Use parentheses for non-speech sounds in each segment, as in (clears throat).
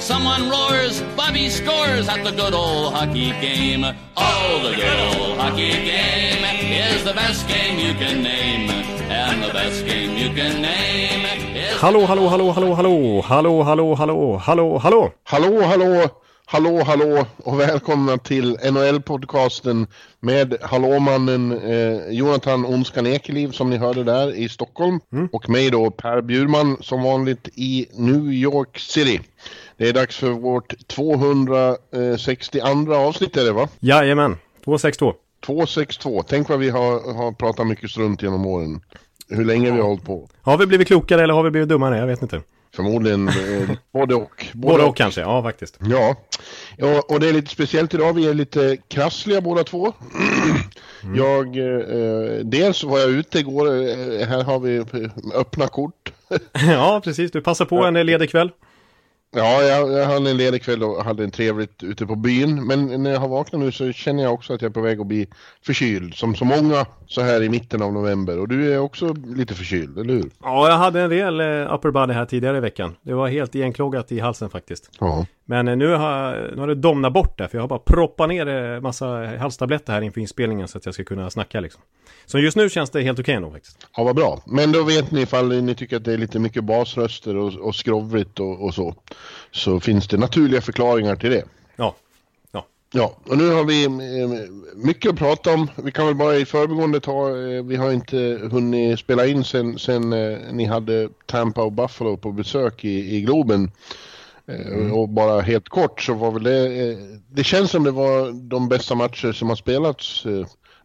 Someone roars, Bobby scores at the good old hockey game. Oh, the good old hockey game is the best game you can name. And the best game you can name is... Hallå, hallå, hallå, hallå, hallå, hallå, hallå, hallå, hallå, hallå. Hallå, hallå, hallå, hallå och välkomna till NHL-podcasten med hallåmannen eh, Jonathan Onskan Ekeliv som ni hörde där i Stockholm och mig då Per Bjurman som vanligt i New York City. Det är dags för vårt 262 avsnitt är det va? Jajamän, 262. 262. Tänk vad vi har, har pratat mycket strunt genom åren. Hur länge vi har hållit på. Har vi blivit klokare eller har vi blivit dummare? Jag vet inte. Förmodligen eh, (laughs) både och. Både och kanske, ja faktiskt. Ja. ja, och det är lite speciellt idag. Vi är lite krassliga båda två. (clears throat) Jag, eh, dels var jag ute igår, eh, här har vi öppna kort. (laughs) ja, precis. Du passar på en ledig kväll. Ja, jag, jag hade en ledig kväll och hade en trevligt ute på byn. Men när jag har vaknat nu så känner jag också att jag är på väg att bli förkyld. Som så många så här i mitten av november. Och du är också lite förkyld, eller hur? Ja, jag hade en rejäl eh, upper body här tidigare i veckan. Det var helt igenkloggat i halsen faktiskt. Ja. Men eh, nu har, nu har det domnat bort där, för jag har bara proppat ner eh, massa halstabletter här inför inspelningen så att jag ska kunna snacka liksom. Så just nu känns det helt okej okay nog faktiskt. Ja, vad bra. Men då vet ni ifall ni tycker att det är lite mycket basröster och, och skrovligt och, och så. Så finns det naturliga förklaringar till det. Ja. Ja. Ja, och nu har vi eh, mycket att prata om. Vi kan väl bara i förbigående ta, vi har inte hunnit spela in sen, sen ni hade Tampa och Buffalo på besök i, i Globen. Mm. Och bara helt kort så var väl det, det känns som det var de bästa matcher som har spelats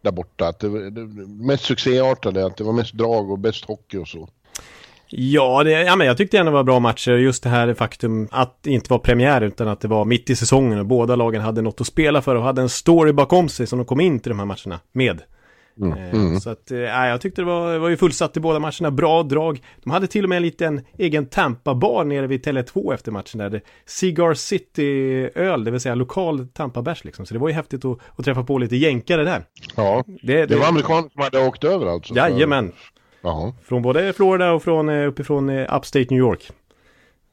där borta. Att det det mest succéartade, att det var mest drag och bäst hockey och så. Ja, det, ja, men jag tyckte ändå det var bra matcher. Just det här faktum att det inte var premiär utan att det var mitt i säsongen och båda lagen hade något att spela för och hade en story bakom sig som de kom in till de här matcherna med. Mm. Eh, Mm. Så att, eh, jag tyckte det var, det var ju fullsatt i båda matcherna, bra drag. De hade till och med en liten egen Tampa-bar nere vid Tele2 efter matchen där. Det- Cigar City-öl, det vill säga lokal Tampa-bärs liksom. Så det var ju häftigt att, att träffa på lite jänkare där. Ja, Det, det var amerikaner som hade åkt över alltså? Jajamän, Jaha. från både Florida och från eh, uppifrån Upstate New York.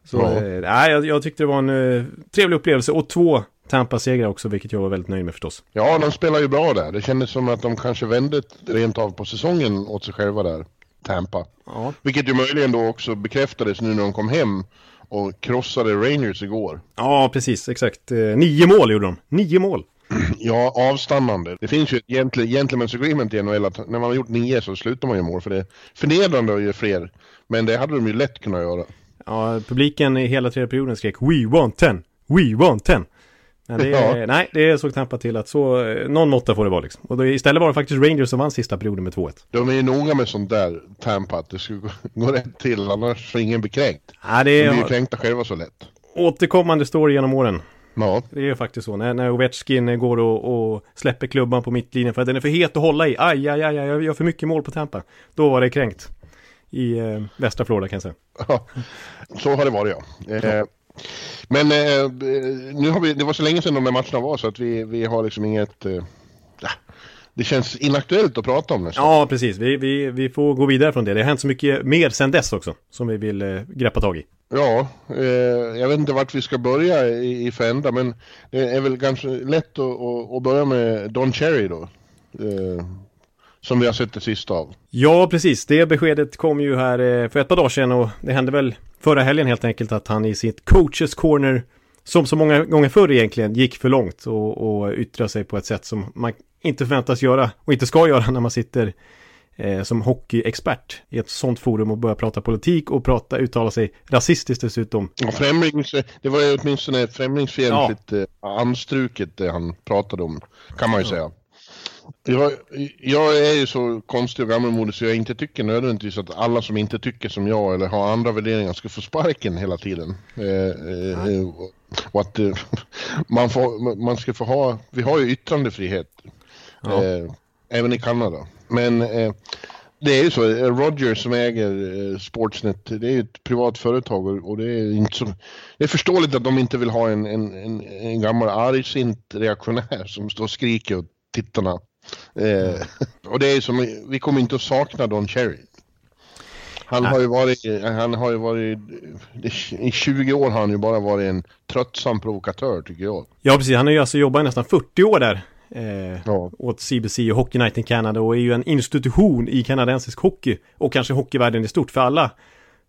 Så Ja. nej, jag, jag tyckte det var en eh, trevlig upplevelse och två Tampa-segrar också, vilket jag var väldigt nöjd med förstås. Ja, de spelar ju bra där. Det kändes som att de kanske vände rent av på säsongen åt sig själva där, Tampa. Ja, Vilket ju möjligen då också bekräftades nu när de kom hem och krossade Rangers igår. ja precis, exakt. Eh, nio mål gjorde de. Nio mål. (clears throat) Ja, avstannande. Det finns ju ett gentle- gentleman's agreement i NHL att när man har gjort nio så slutar man ju mål för det är förnedrande att göra fler. Men det hade de ju lätt kunnat göra. Ja, publiken i hela tredje perioden skrek We want ten! We want ten! Men det, Ja. nej, det såg Tampa till att så, eh, någon måtta får det vara liksom. Och då, istället var det faktiskt Rangers som vann sista perioden med 2-1. De är ju noga med sånt där, Tampa, att det ska gå, gå rätt till, annars får ingen bli kränkt. Ja, det De blir ju är kränkta själva så lätt. återkommande story genom åren. Ja, Det är faktiskt så. När, när Ovechkin går och, och släpper klubban på mittlinjen för att den är för het att hålla i. Aj, aj, aj, aj, jag gör för mycket mål på Tampa. Då var det kränkt. I eh, västra Florida kan jag säga. Ja, så har det varit ja. Eh, men eh, nu har vi, det var så länge sedan de där matcherna var så att vi, vi har liksom inget... Eh, det känns inaktuellt att prata om nästan. Ja, precis. Vi, vi, vi får gå vidare från det. Det har hänt så mycket mer sedan dess också. Som vi vill eh, greppa tag i. Ja, eh, jag vet inte vart vi ska börja i, i för ända men det är väl ganska lätt att, att, att börja med Don Cherry då. Eh, som vi har sett det sista av. Ja, precis. Det beskedet kom ju här eh, för ett par dagar sedan och det hände väl förra helgen helt enkelt att han i sitt coaches corner som så många gånger förr egentligen gick för långt och, och yttrade sig på ett sätt som man inte förväntas göra och inte ska göra när man sitter eh, som hockeyexpert i ett sånt forum och börjar prata politik och prata, uttala sig rasistiskt dessutom. Ja, främlings, det var ju åtminstone främlingsfientligt eh, anstruket det han pratade om, kan man ju säga. Jag, jag är ju så konstig och gammalmodig så jag inte tycker nödvändigtvis att alla som inte tycker som jag eller har andra värderingar ska få sparken hela tiden. Eh, eh, och att eh, man, får, man ska få ha, vi har ju yttrandefrihet. Ja. Eh, även i Kanada. Men eh, Det är ju så, eh, Rogers som äger Sportsnet, det är ju ett privat företag och, och det är inte så... Det är förståeligt att de inte vill ha en, en, en, en gammal argsint reaktionär som står och skriker åt tittarna. Eh, (laughs) och det är som, vi kommer inte att sakna Don Cherry. Han har ju varit, han har ju varit, i 20 år har han ju bara varit en tröttsam provokatör tycker jag. Ja precis, han har ju alltså jobbat i nästan 40 år där. Eh, ja. Åt CBC och Hockey Night in Canada och är ju en institution i kanadensisk hockey. Och kanske hockeyvärlden i stort för alla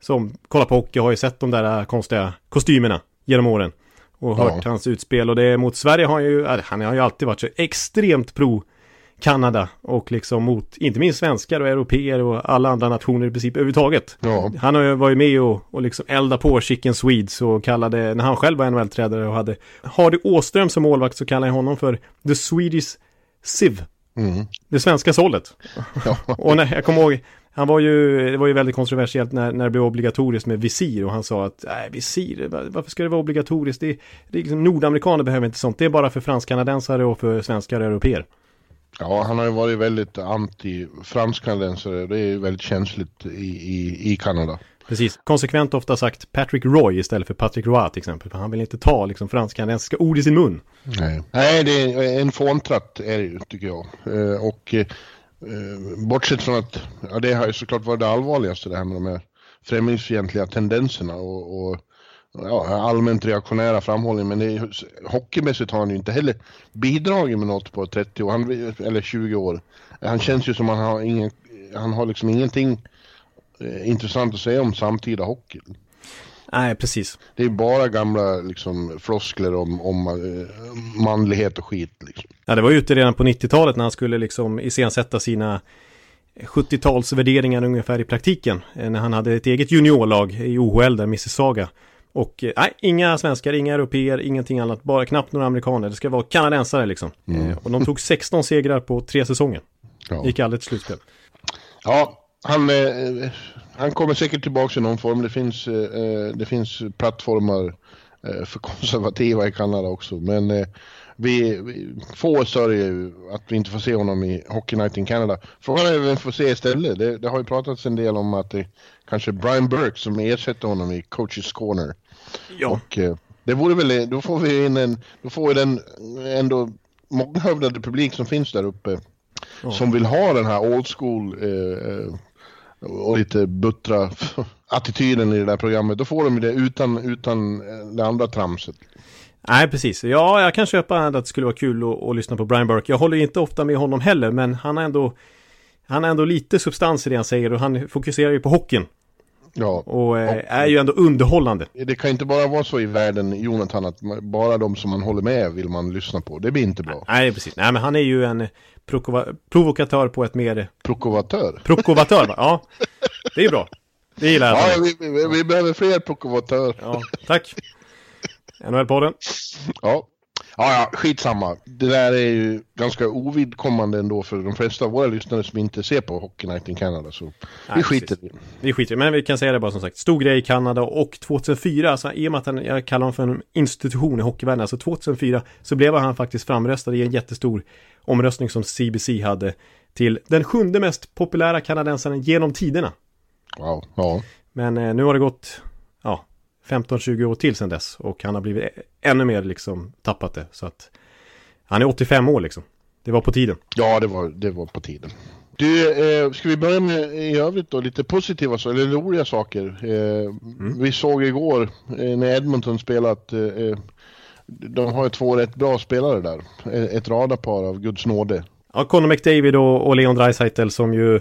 som kollar på hockey har ju sett de där konstiga kostymerna genom åren. Och hört ja. hans utspel och det mot Sverige har han ju, han har ju alltid varit så extremt pro Kanada och liksom mot, inte minst svenskar och europeer och alla andra nationer i princip överhuvudtaget. Ja. Han har ju varit med och, och liksom elda på Chicken Swedes och kallade, när han själv var NHL-tränare och hade Hardy Åström som målvakt så kallade jag honom för The Swedish Civ. Mm. Det svenska sållet. Ja. (laughs) och när, jag kommer ihåg, han var ju, det var ju väldigt kontroversiellt när, när det blev obligatoriskt med visir och han sa att nej, visir, varför ska det vara obligatoriskt? Det, det är liksom, nordamerikaner behöver inte sånt, det är bara för fransk-kanadensare och för svenskar och europeer. Ja, han har ju varit väldigt anti fransk-kanadensare. Det är ju väldigt känsligt i, i, i Kanada. Precis, konsekvent ofta sagt Patrick Roy istället för Patrick Roy till exempel. För han vill inte ta liksom fransk-kanadensiska ord i sin mun. Nej, Nej det är en fåntratt är det ju tycker jag. Eh, och eh, bortsett från att, ja det har ju såklart varit det allvarligaste det här med de här främlingsfientliga tendenserna och, och ja, allmänt reaktionära framhållning men det hockeymässigt har han ju inte heller bidragit med något på 30 år, han, eller 20 år. Han känns ju som han har, ingen, han har liksom ingenting eh, intressant att säga om samtida hockey. Nej, precis. Det är bara gamla liksom, floskler om, om uh, manlighet och skit. Liksom. Ja, det var ute redan på 90-talet när han skulle liksom iscensätta sina 70-talsvärderingar ungefär i praktiken. Eh, när han hade ett eget juniorlag i OHL där, Mississauga. Och eh, nej, inga svenskar, inga europeer, ingenting annat. Bara knappt några amerikaner. Det ska vara kanadensare liksom. Mm. Och de tog 16 segrar på tre säsonger. Ja. Gick aldrig till slutspel. Ja, han, eh, han kommer säkert tillbaka i någon form. Det finns, eh, det finns plattformar eh, för konservativa i Kanada också. Men vi, vi få sörjer ju att vi inte får se honom i Hockey Night in Canada. Frågan är vem vi får se istället. Det, det har ju pratats en del om att det kanske är Brian Burke som ersätter honom i Coaches Corner. Ja. Och eh, det vore väl, då får vi in en, då får vi den ändå månghövdade publik som finns där uppe. Ja. Som vill ha den här old school eh, eh och lite buttra (laughs) attityden i det där programmet. Då får de det utan, utan eh, det andra tramset. Nej, precis. Ja, jag kan köpa att det skulle vara kul att, att lyssna på Brian Burke. Jag håller inte ofta med honom heller, men han har ändå han har ändå lite substans i det han säger och han fokuserar ju på hockeyn. Ja. Och eh, är ju ändå underhållande. Det kan inte bara vara så i världen, Jonathan, att bara de som man håller med vill man lyssna på. Det blir inte bra. Nej, precis. Nej, men han är ju en provokatör på ett mer... Provovatör, va? Ja. Det är bra. Det gillar jag. Ja, vi, vi, vi behöver fler provokatörer. Ja, tack. NHL-podden. Ja. Ja, ja, skitsamma. Det där är ju ganska ovidkommande ändå för de flesta av våra lyssnare som inte ser på Hockey Night in Canada. Så Nej, vi skiter i Vi skiter men vi kan säga det bara som sagt. Stor grej i Kanada och 2004, alltså, i och med att jag kallar honom för en institution i hockeyvärlden, alltså 2004 så blev han faktiskt framröstad i en jättestor omröstning som CBC hade till den sjunde mest populära kanadensaren genom tiderna. Wow, ja. Men eh, nu har det gått, 15-20 år till sedan dess och han har blivit ännu mer liksom tappat det. Så att han är 85 år liksom. Det var på tiden. Ja, det var, det var på tiden. Du, eh, ska vi börja med i övrigt då lite positiva saker, eller roliga saker. Eh, mm. Vi såg igår eh, när Edmonton spelat, eh, eh, de har ju två rätt bra spelare där. Eh, ett radarpar av Guds nåde. Ja, Conor McDavid och, och Leon Draisaitl som ju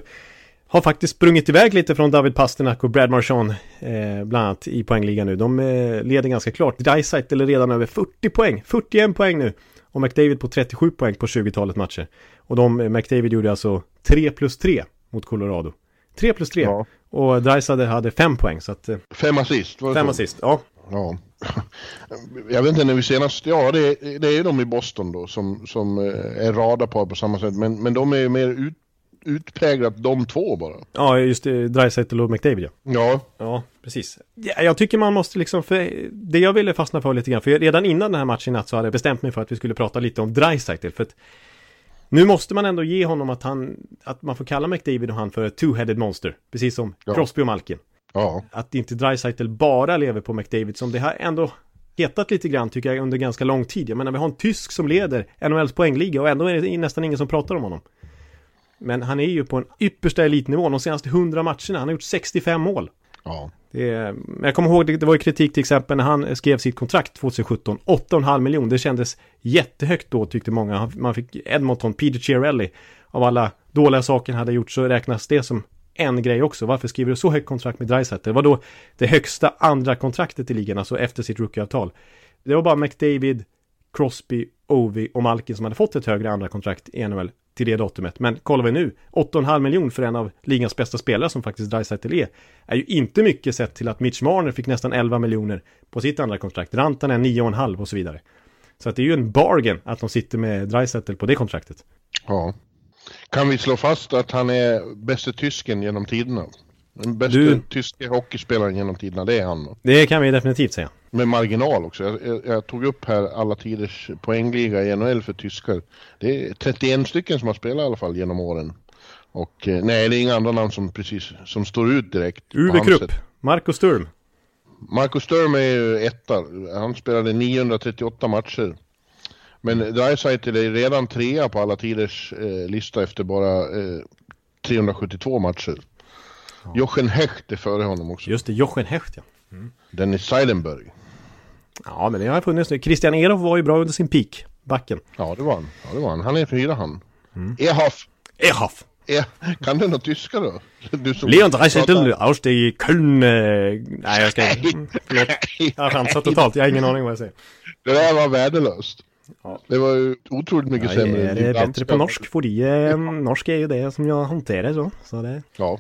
har faktiskt sprungit iväg lite från David Pasternak och Brad Marchand eh, bland annat i poängligan nu. De eh, leder ganska klart. Dreisaitl är redan över 40 poäng, 41 poäng nu. Och McDavid på 37 poäng på 20-talet matcher. Och de, eh, McDavid gjorde alltså 3 plus 3 mot Colorado. 3 plus 3. Ja. Och Dreisaitl hade 5 poäng så att... Eh, fem assist, var Fem så? assist, ja. Ja. (laughs) Jag vet inte när vi senast, ja det, det är ju de i Boston då som, som eh, är radarpar på samma sätt. Men, men de är ju mer ut, utpräglat de två bara. Ja, just det, Dreisaitl och McDavid ja. Ja. Ja, precis. Ja, jag tycker man måste liksom, för det jag ville fastna för lite grann, för redan innan den här matchen i natt så hade jag bestämt mig för att vi skulle prata lite om Dreisaitl, för att Nu måste man ändå ge honom att han, att man får kalla McDavid och han för two-headed monster. Precis som Ja. Crosby och Malkin. Ja, Att inte Dreisaitl bara lever på McDavid som det har ändå hetat lite grann tycker jag under ganska lång tid. Jag menar vi har en tysk som leder NHLs poängliga och ändå är det nästan ingen som pratar om honom. Men han är ju på en yppersta elitnivå de senaste 100 matcherna. Han har gjort 65 mål. ja. Det men jag kommer ihåg, det, det var ju kritik till exempel när han skrev sitt kontrakt 2017. 8,5 miljoner, det kändes jättehögt då tyckte många. Man fick Edmonton, Peter Chiarelli. Av alla dåliga saker han hade gjort så räknas det som en grej också. Varför skriver du så högt kontrakt med Dreisaitl? Det var då det högsta andra kontraktet i ligan, alltså efter sitt rookieavtal. Det var bara McDavid, Crosby, Ovi och Malkin som hade fått ett högre andra kontrakt i NHL till det datumet. Men kollar vi nu, 8,5 miljon för en av ligans bästa spelare som faktiskt Dreisaitl är, är ju inte mycket sett till att Mitch Marner fick nästan 11 miljoner på sitt andra kontrakt. Rantanen 9,5 och så vidare. Så att det är ju en bargain att de sitter med Dreisaitl på det kontraktet. ja. Kan vi slå fast att han är bästa tysken genom tiderna? Den bästa Du- tyska hockeyspelaren genom tiderna, det är han. Det kan vi definitivt säga. Med marginal också. Jag, jag, jag tog upp här alla tiders poängliga i NHL för tyskar. Det är 31 stycken som har spelat i alla fall genom åren. Och eh, nej, det är inga andra namn som precis som står ut direkt. Uwe Krupp. Marco Sturm. Marcus Sturm är ju etta. Han spelade 938 matcher. Men Dreisaitl är redan trea på alla tiders eh, lista efter bara eh, 372 matcher. Jochen Hecht är före honom också. Just det, Jochen Hecht ja. Dennis Seidenberg. Ja, men det har funnits nu. Christian Erof var ju bra under sin peak, backen. Ja, det var han. Ja, det var han. Han är fyra han. Mm. Ehoff. Erof! Eh, kan du något tyska då? Du som Leon Dreisaitl pratar- aus die Köln... eh, Nej, jag ska... Förlåt. Jag har chansat totalt. Jag har ingen aning vad jag säger. Det där var värdelöst. Ja. Det var ju otroligt mycket Jag sämre är det din bättre på norsk, fordi eh, norsk är ju det som jag hanterar så. så det... Ja.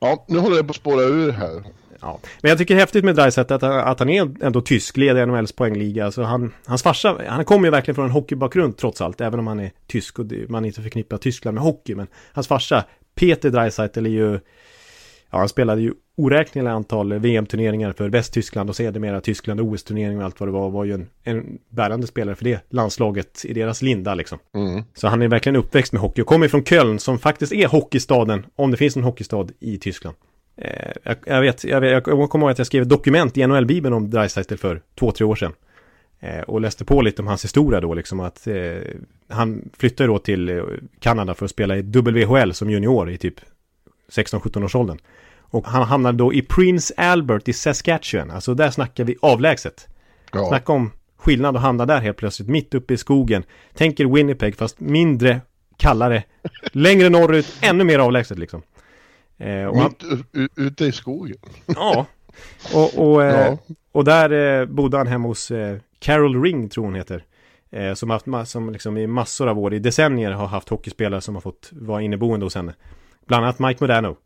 ja, nu håller jag på att spåra ur här. Ja. Men jag tycker det är häftigt med Dreisaitl att, att han är ändå tysk, leder NHLs poängliga. Alltså han, hans farsa, han kommer ju verkligen från en hockeybakgrund trots allt, även om han är tysk och man inte förknippar Tyskland med hockey. Men hans farsa, Peter Dreisaitl, är ju, ja han spelade ju oräkneliga antal VM-turneringar för Västtyskland och sedermera Tyskland, OS-turnering och allt vad det var, var ju en, en bärande spelare för det landslaget i deras linda liksom. Mm. Så han är verkligen uppväxt med hockey och kommer från Köln som faktiskt är hockeystaden, om det finns en hockeystad i Tyskland. Eh, jag, jag, vet, jag, jag kommer ihåg att jag skrev ett dokument i NHL-bibeln om Dreisaitl för två, tre år sedan. Eh, och läste på lite om hans historia då, liksom att eh, han flyttade då till eh, Kanada för att spela i WHL som junior i typ 16-17 års åldern. Och han hamnade då i Prince Albert i Saskatchewan, alltså där snackar vi avlägset. Ja. Snacka om skillnad att hamna där helt plötsligt, mitt uppe i skogen. Tänker Winnipeg fast mindre, kallare, längre norrut, ännu mer avlägset liksom. Eh, han, Mitt u- ute i skogen. ja. (laughs) Och, och, eh, Ja. och där eh, bodde han hemma hos eh, Carol Ring, tror hon heter. Som, haft, som liksom i massor av år, i decennier har haft hockeyspelare som har fått vara inneboende hos henne. Bland annat Mike Modano.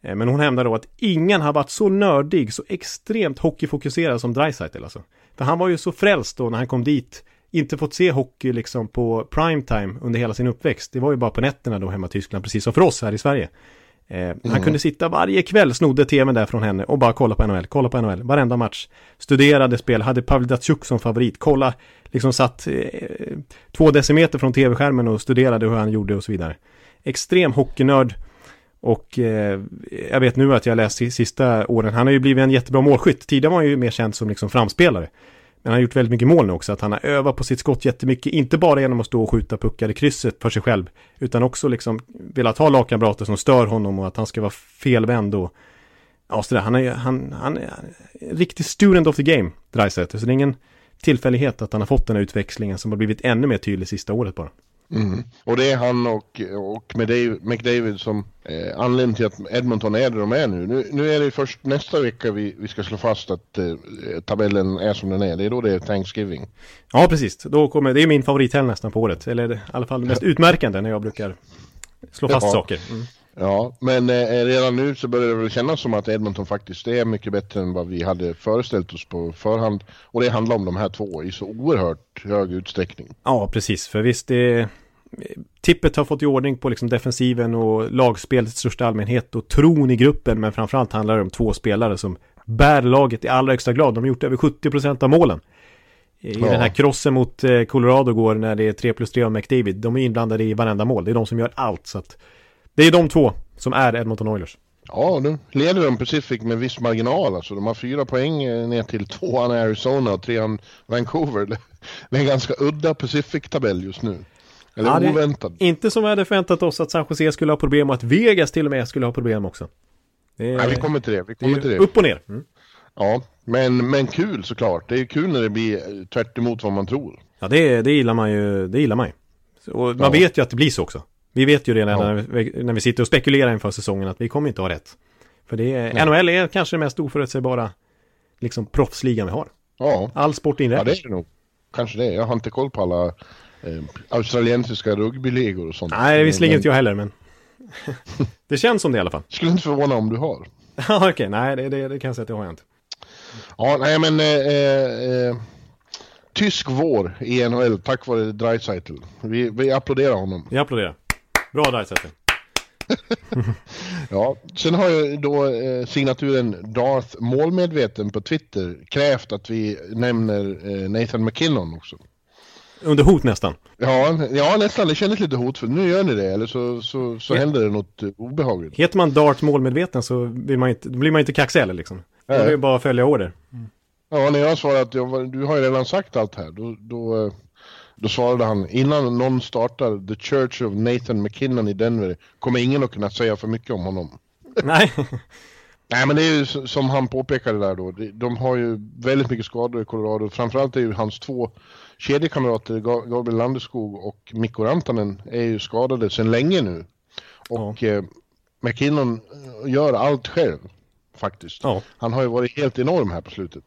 Men hon hävdar då att ingen har varit så nördig, så extremt hockeyfokuserad som Dreisaitl alltså. För han var ju så frälst då när han kom dit. Inte fått se hockey liksom på primetime under hela sin uppväxt. Det var ju bara på nätterna då hemma i Tyskland, precis som för oss här i Sverige. Eh, Han kunde sitta varje kväll, snodde tvn där från henne och bara kolla på NHL, kolla på NHL, varenda match. Studerade spel, hade Pavel Datsjuk som favorit, kolla, liksom satt eh, två decimeter från tv-skärmen och studerade hur han gjorde och så vidare. Extrem hockeynörd. Och eh, jag vet nu att jag läst sista åren, han har ju blivit en jättebra målskytt. Tidigare var han ju mer känd som liksom framspelare. Men han har gjort väldigt mycket mål nu också, att han har övat på sitt skott jättemycket, inte bara genom att stå och skjuta puckar i krysset för sig själv, utan också liksom velat ha lagkamrater som stör honom och att han ska vara felvänd och ja, sådär. Han är, han, han är en riktig student of the game, Dreisaitl, så det är ingen tillfällighet att han har fått den här utväxlingen som har blivit ännu mer tydlig sista året bara. Mm. Och det är han och, och McDavid, McDavid som eh, anledningen till att Edmonton är där de är nu. nu. Nu är det först nästa vecka vi, vi ska slå fast att eh, tabellen är som den är. Det är då det är Thanksgiving. Ja, precis. Då kommer, det är min favorithelg nästan på året. Eller i alla fall mest (laughs) utmärkande när jag brukar slå fast Jaha. saker. Mm. Ja, men eh, redan nu så börjar det väl kännas som att Edmonton faktiskt är mycket bättre än vad vi hade föreställt oss på förhand. Och det handlar om de här två i så oerhört hög utsträckning. Ja, precis. För visst, det... Tippet har fått i ordning på liksom defensiven och lagspelet i största allmänhet och tron i gruppen. Men framförallt handlar det om två spelare som bär laget i allra högsta grad. De har gjort över 70% av målen. I Ja. den här krossen mot eh, Colorado går när det är 3 plus 3 av McDavid. De är inblandade i varenda mål. Det är de som gör allt. Så att det är de två som är Edmonton Oilers. Ja, nu leder de Pacific med viss marginal. Alltså, de har fyra poäng eh, ner till tvåan Arizona och trean Vancouver. Det (laughs) det är en ganska udda Pacific-tabell just nu. Eller Ja, det- oväntad. Inte som vi hade förväntat oss att San Jose skulle ha problem och att Vegas till och med skulle ha problem också. Det är, Nej, vi kommer till det. Vi det kommer är till det. upp och ner. Mm. Ja, men, men kul såklart. Det är kul när det blir eh, tvärt emot vad man tror. Ja, det, det gillar man ju. Det gillar man ju. Och man Ja. vet ju att det blir så också. Vi vet ju redan Ja. när, vi, när vi sitter och spekulerar inför säsongen att vi kommer inte ha rätt. För det är, Nej. NHL är kanske den mest oförutsägbara liksom proffsligan vi har. Ja, All sport ja inräknat. det är det nog. Kanske det. Jag har inte koll på alla eh, australiensiska rugbyligor och sånt. Nej, visserligen Men- inte jag heller, men (laughs) det känns som det i alla fall. Skulle inte förvåna om du har. (laughs) Ja, okej, nej, det, det, det kan jag säga att det har jag inte. Ja, nej men eh, eh, eh, Tysk vår i NHL tack vare Dreisaitl. Vi, vi applåderar honom. Jag applåderar. Bra där, Zetter. (laughs) Ja, sen har ju då eh, signaturen Darth Målmedveten på Twitter krävt att vi nämner eh, Nathan McKinnon också. Under hot nästan. Ja, ja, nästan. Det kändes lite hotfullt. Nu gör ni det, eller så, så, så Ja. händer det något eh, obehagligt. Heter man Dart målmedveten så vill man inte, blir man inte kaxig heller liksom. Då är det ju bara att följa order. Ja, när jag svarade att jag, du har ju redan sagt allt här, då, då, eh, då svarade han innan någon startar The Church of Nathan McKinnon i Denver kommer ingen att kunna säga för mycket om honom. Nej. (laughs) Nej men det är ju som han påpekade där då, de, har ju väldigt mycket skador i Colorado. Framförallt är ju hans två kedjekamrater, Ga- Gabriel Landeskog och Mikko Rantanen, är ju skadade sedan länge nu. Och eh, McKinnon eh, gör allt själv, faktiskt. Ja. Han har ju varit helt enorm här på slutet.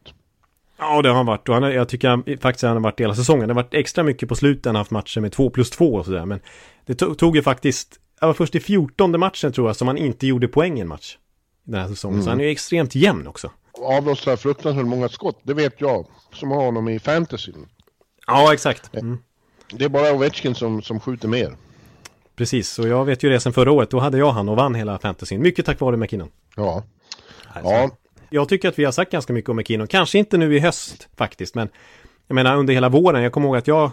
Ja, det har han varit. Och han, jag tycker han, faktiskt han har varit hela säsongen. Det har varit extra mycket på slutet. Han har haft matcher med 2 plus 2 och sådär. Men det tog, ju faktiskt, det var först i 14 matchen tror jag som han inte gjorde poäng i en match. Den här säsongen. Så han är ju extremt jämn också. avlossar fruktansvärt många skott. Det vet jag som har honom i fantasy. Ja, exakt. Mm. Det är bara Ovechkin som, som skjuter mer. Precis, och jag vet ju det sen förra året. Då hade jag han och vann hela fantasyn. Mycket tack vare McKinnon. Ja. Alltså, Ja, Jag tycker att vi har sagt ganska mycket om McKinnon. Kanske inte nu i höst faktiskt, men jag menar under hela våren. Jag kommer ihåg att jag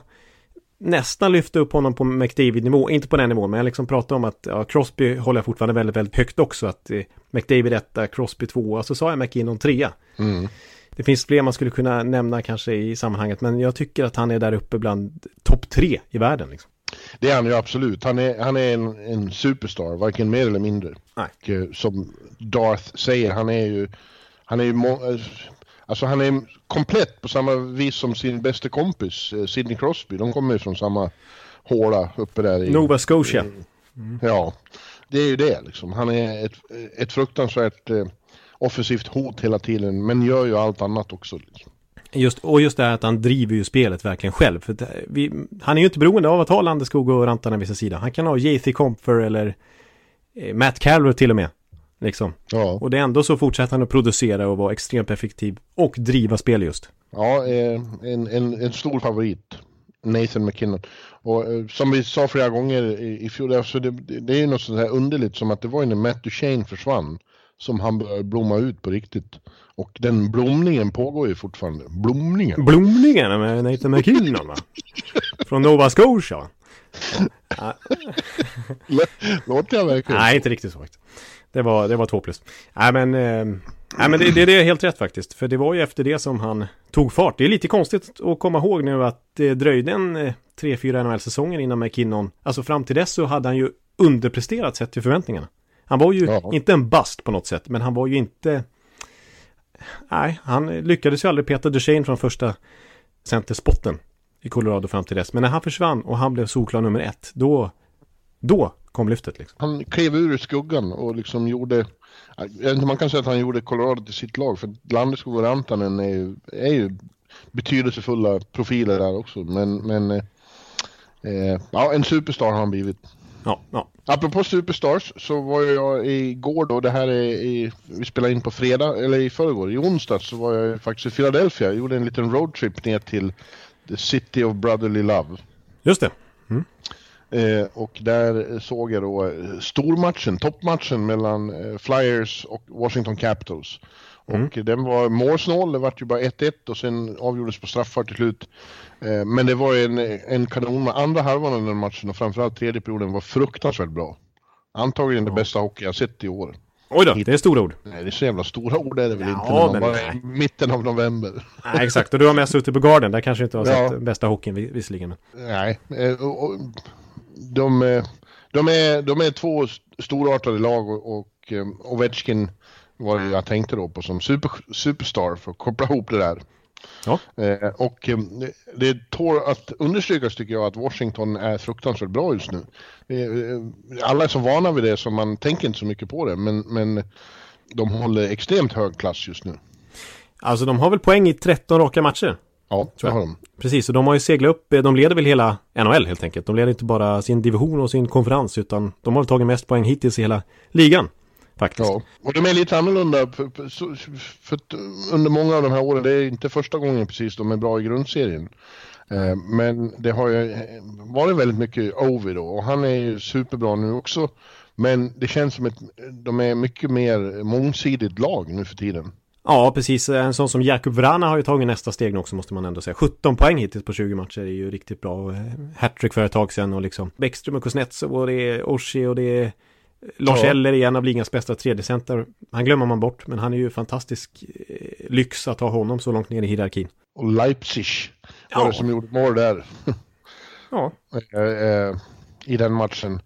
nästan lyfte upp honom på McDavid-nivå. Inte på den nivån, men jag liksom pratade om att ja, Crosby håller jag fortfarande väldigt, väldigt högt också. Att eh, McDavid etta, Crosby tvåa, så sa jag McKinnon trea. mm. Det finns fler man skulle kunna nämna kanske i sammanhanget, men jag tycker att han är där uppe bland topp tre i världen. Liksom. det är han ju absolut. Han är, han är en, en superstar, varken mer eller mindre. Nej. Och, eh, som Darth säger, han är ju... Han är ju eh, Alltså han är komplett på samma vis som sin bästa kompis eh, Sidney Crosby. De kommer ju från samma håla uppe där i... Nova Scotia. Ja, det är ju det liksom. Han är ett, ett fruktansvärt eh, offensivt hot hela tiden, men gör ju allt annat också. Liksom. Just, och just det här att han driver ju spelet verkligen själv. För det, vi, han är ju inte beroende av att ha Landeskog och Rantanen vid sin sida. Han kan ha Jathy Comfer eller eh, Matt Calvert till och med. Liksom. Ja, Och det är ändå så fortsätter han att producera och vara extremt effektiv. Och driva spel just. ja eh, en, en, en stor favorit. Nathan McKinnon. Och eh, som vi sa flera gånger i, i fjol, alltså det, det är ju något sånt här underligt som att det var ju när Matt Duchene försvann som han började blomma ut på riktigt. Och den blomningen pågår ju fortfarande. Blomningen? Blomningen med Nathan McKinnon va? Från Nova Scotia. Ja, (laughs) Låter jag verkligen nej, inte riktigt så faktiskt. Det var, det var två plus. Nej men, eh, nej, men det, det, det är helt rätt faktiskt. För det var ju efter det som han tog fart. Det är lite konstigt att komma ihåg nu att det dröjde en eh, 3-4 NHL-säsonger innan McKinnon. Alltså fram till dess så hade han ju underpresterat sett till förväntningarna. Han var ju Ja. inte en bust på något sätt, men han var ju inte... Nej, han lyckades ju aldrig peta Duchene från första centerspotten i Colorado fram till dess. Men när han försvann och han blev solklar nummer ett, då, då kom lyftet liksom. han klev ur skuggan och liksom gjorde, man kan säga att han gjorde Colorado till sitt lag för Landeskog och Rantanen är ju, är ju betydelsefulla profiler där också men, men eh, eh, ja en superstar har han blivit. Ja, ja. Apropå superstars så var jag igår då, det här är i, vi spelade in på fredag, eller i förrgår, i onsdag så var jag faktiskt i Philadelphia, jag gjorde en liten roadtrip ner till the city of brotherly love. Just det. Eh, och där såg jag då eh, stormatchen, toppmatchen mellan eh, Flyers och Washington Capitals. Mm. Och den var målsnål, det vart ju bara 1-1 och sen avgjordes på straffar till slut. Eh, men det var en, en kanon med andra halvan av den matchen och framförallt tredje perioden var fruktansvärt bra. Antagligen det bästa hockey jag sett i år. Oj då, det är stora ord. Nej, det är så jävla stora ord är det väl ja, inte när man var mitten av november. Nej, exakt. Och du har mest suttit på garden. Där kanske inte har sett ja. bästa hockeyn visserligen. Nej, eh, och, de, eh, de, är, de är två storartade lag och, och eh, Ovechkin var det jag tänkte då på som super, superstar för att koppla ihop det där. Ja. Eh, och eh, det tål att understrykas tycker jag att Washington är fruktansvärt bra just nu. Alla är så vana vid det så man tänker inte så mycket på det men, men de håller extremt hög klass just nu. Alltså de har väl poäng i 13 raka matcher? Ja, det har de. Precis, och de har ju seglat upp, de leder väl hela NHL helt enkelt. De leder inte bara sin division och sin konferens utan de har tagit mest poäng hittills i hela ligan. Faktiskt. Ja, och de är lite annorlunda för, för, under många av de här åren, det är inte första gången precis de är bra i grundserien. Eh, men det har ju varit väldigt mycket Ovi då och han är ju superbra nu också. Men det känns som att de är mycket mer mångsidigt lag nu för tiden. Ja, precis. En sån som Jakub Vrana har ju tagit nästa steg nu också måste man ändå säga. 17 poäng hittills på 20 matcher är ju riktigt bra. Hattrick för ett tag sedan och liksom Bäckström och Kuznetsov och det är Oshie och det är Lars ja. Eller är en av ligans bästa tredjecenter. Han glömmer man bort, men han är ju fantastisk eh, lyx att ha honom så långt ner i hierarkin. Och Leipzig var ja. det som gjorde mål där. ja. (laughs) Eh, eh, I den matchen.